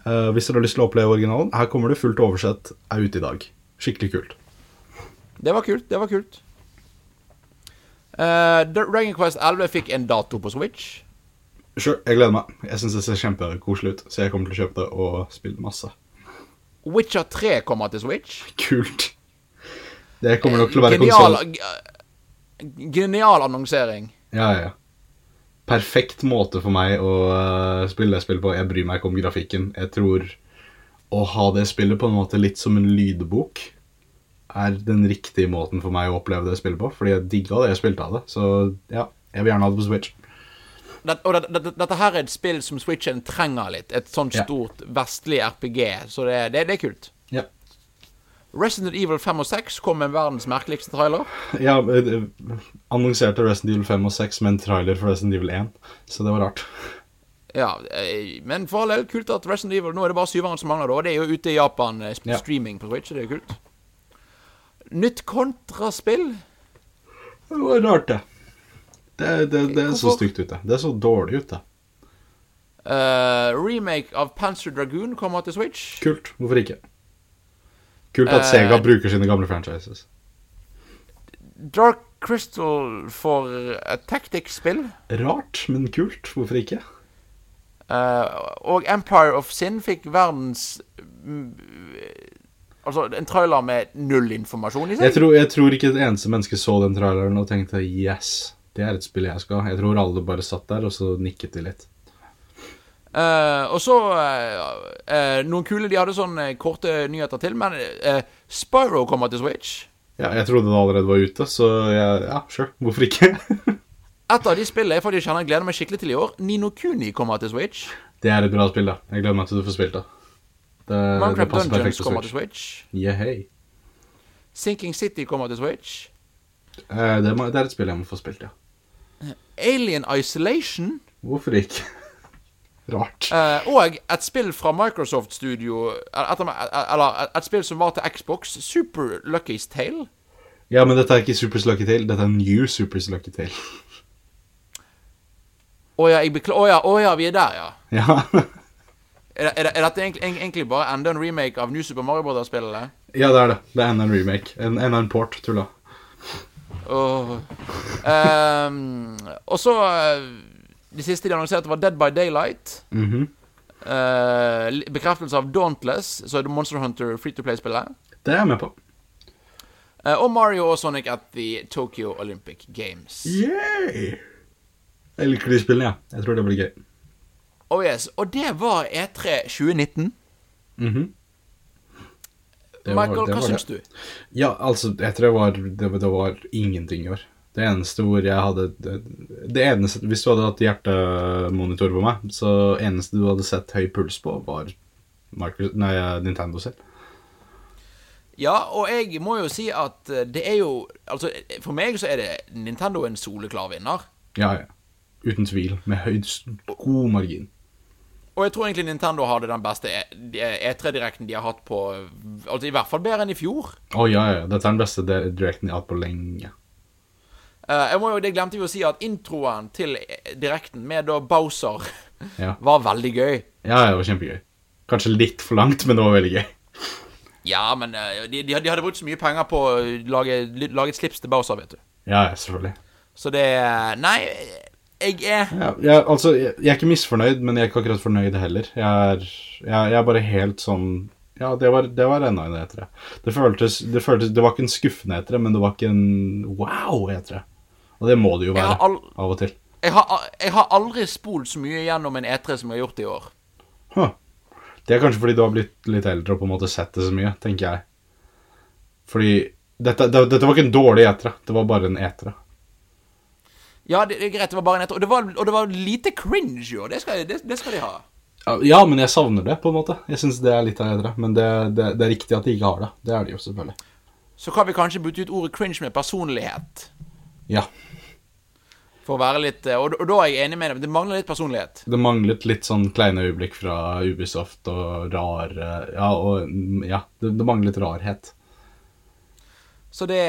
uh, hvis dere har lyst til å oppleve originalen, her kommer det fullt oversett, er ute i dag. Skikkelig kult. Det var kult. Det var kult. Uh, Dragon Quest 11 fikk en dato på Switch. Sure, jeg gleder meg. Jeg syns det ser kjempekoselig ut, så jeg kommer til å kjøpe det og spille masse. Witcher 3 kommer til Switch. Kult. Det kommer nok til å være konsoll. genial annonsering. Ja, ja. Perfekt måte for meg å uh, spille det spillet på. Jeg bryr meg ikke om grafikken. Jeg tror å ha det spillet på en måte litt som en lydbok er den riktige måten for meg å oppleve det spillet på. Fordi jeg digga det jeg spilte av det. Så ja, jeg vil gjerne ha det på Switch. Det, og det, det, dette her er et spill som Switchen trenger litt. Et sånt stort stort vestlig RPG. Så det, det, det er kult. Ja. Resident Evil 5 og 6 kom med verdens merkeligste trailer. Ja, eh, annonserte Resident Evil 5 og 6 med en trailer for Resident Evil 1, så det var rart. Ja, eh, men for all del, kult at Resident Evil Nå er det bare syveren som mangler, da. Det er jo ute i Japan, streaming Ja. på Switch, så det er kult. Nytt kontraspill. Det var rart, det. Det, det, det er så stygt ute. Det er så dårlig ute. Uh, remake av Panzer Dragoon kommer til Switch. Kult. Hvorfor ikke? Kult at Sega Sega bruker sine gamle franchises. Dark Crystal for et tactics-spill. Rart, men kult. Hvorfor ikke? Uh, og Empire of Sin fikk verdens mm, Altså en trailer med null informasjon i Jeg seg. tror, jeg tror ikke et eneste menneske så den traileren og tenkte yes, det er et spill jeg skal ha. Jeg tror alle bare satt der, og så nikket de litt. Eh, og så uh, Noen kule De hadde sånne korte nyheter til, men uh, Spyro kommer til Switch. Ja, jeg trodde den allerede var ute, så jeg, ja, sure. Hvorfor ikke? Et av de spillene jeg faktisk kjenner jeg gleder meg skikkelig til i år, Nino Kuni kommer til Switch. det er et bra spill, da. Jeg gleder meg til du får spilt det. Det, det Minecraft passer perfekt på kommer til Switch. Switch. Yeah, hey. Sinking City kommer til Switch. Eh, det, må, det er et spill jeg må få spilt, ja. Alien Isolation. Hvorfor ikke? Rart. Eh, og et spill fra Microsoft Studio etter, Eller et spill som var til Xbox, Super Lucky's Tale. Ja, men dette er ikke Super Lucky Tale, dette er New Super Lucky Tale. Å ja, jeg å ja, oh, ja, vi er der, ja. Ja. Er, er, er dette egentlig, egentlig bare enda en remake av New Super Mario Brothers-spillene? ja, det er det. Det er enda en remake. En- Enda en port, tulla. Oh. Um, og så eh, Det siste de annonserte, var Dead by Daylight. Mm -hmm. uh, bekreftelse av Dauntless, så er det Monster Hunter free to play-spillet. Det er jeg med på. Uh, og Mario og Sonic at the Tokyo Olympic Games. Yay! Jeg liker de spillene, ja. Jeg tror det blir gøy. Oh yes, Og det var E3 2019. Mm -hmm. var- Michael, hva syns du? Ja, altså, jeg tror det var, det, det var ingenting i år. Det eneste hvor jeg hadde det, eneste, Hvis du hadde hatt hjertemonitor på meg, så eneste du hadde sett høy puls på, var Marcus, nei, Nintendo selv. Ja, og jeg må jo si at eh, det er jo Altså, for meg så er det Nintendo en soleklar vinner. Ja, ja. Uten tvil. Med høy, god margin. Og jeg tror egentlig Nintendo hadde den beste E- E3-direkten de har hatt på Altså i hvert fall bedre enn i fjor. Å ja, ja. Dette er den beste direkten de- har hatt på lenge. Eh, jeg må jo, Det glemte vi å si, at introen til eh, direkten med da Bowser Ja. var veldig gøy. ja, det var kjempegøy. Kanskje litt for langt, men det var veldig gøy. Ja, men eh, de, de, hadde- brukt så mye penger på å lage, lage et slips til Bowser, vet du. Ja, selvfølgelig. Så det Nei, jeg er Ja, jeg, altså, jeg, jeg er ikke misfornøyd, men jeg er ikke akkurat fornøyd heller. Jeg er, jeg, er bare helt sånn Ja, det var, det var enda en etere. Det føltes, det føltes Det var ikke en skuffende etere, men det var ikke en wow etere. Og det må det jo være av og til. jeg har, jeg har aldri spolt så mye gjennom en E3 som jeg har gjort i år. Huh. Det er kanskje fordi du har blitt litt eldre og på en måte sett det så mye, tenker jeg. Fordi dette, det, dette var ikke en dårlig etere, det var bare en etere. Ja, det, det er greit, det var bare en E3. Og det var, og det var lite cringe, jo. Det skal, det, det skal de ha. Ja, men jeg savner det, på en måte. Jeg syns det er litt av etere. Men det, det, det er riktig at de ikke har det. Det er de jo, selvfølgelig. Så kan vi kanskje bytte ut ordet cringe med personlighet. Ja. For å være litt eh, Og, og da er jeg enig med deg. Det mangler litt personlighet. Det manglet litt sånn kleine øyeblikk fra Ubisoft og rar eh, Ja, og mm, ja, det, det manglet rarhet. Så det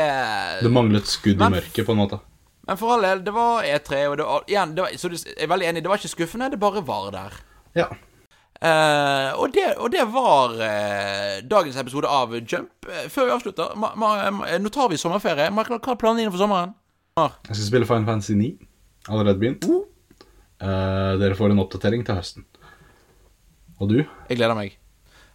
Det manglet skudd Men- i mørket, på en måte. Men for all del, det var E3, og det var, igjen, det var, så jeg er veldig enig, det var ikke skuffende, det bare var der. Ja. Uh, og, det, og det var uh, dagens episode av Jump. Før vi avslutter, ma, ma, nå tar vi sommerferie. Michael, hva er planene dine for sommeren? Jeg skal spille Final Fantasy 9. Allerede begynt. Uh, dere får en oppdatering til høsten. Og du? Jeg gleder meg.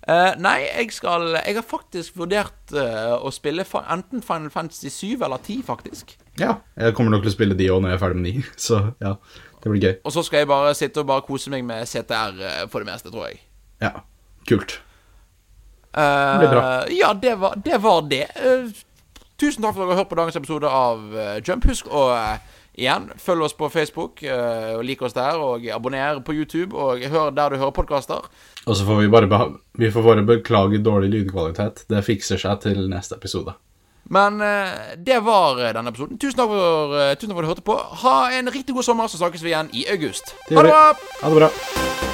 Uh, nei, jeg skal Jeg har faktisk vurdert uh, å spille enten Final Fantasy 7 eller 10, faktisk. Ja. Jeg kommer nok til å spille de òg når jeg er ferdig med 9, så ja. Det blir gøy. Og så skal jeg bare sitte og bare kose meg med CTR uh, for det meste, tror jeg. Ja. Kult. det blir bra. Ja, det var det. Var det. Tusen takk for at dere har hørt på dagens episode av eh, Jump. Husk å eh, igjen følg oss på Facebook, eh, og lik oss der, og abonner på YouTube, og hør der du hører podkaster. Og så får vi bare, vi får bare beklage dårlig lydkvalitet. Det fikser seg til neste episode. Men det var denne episoden. Tusen takk for, tusen takk for at du hørte på. Ha en riktig god sommer, så snakkes vi igjen i august. Ha det bra! Ha det bra.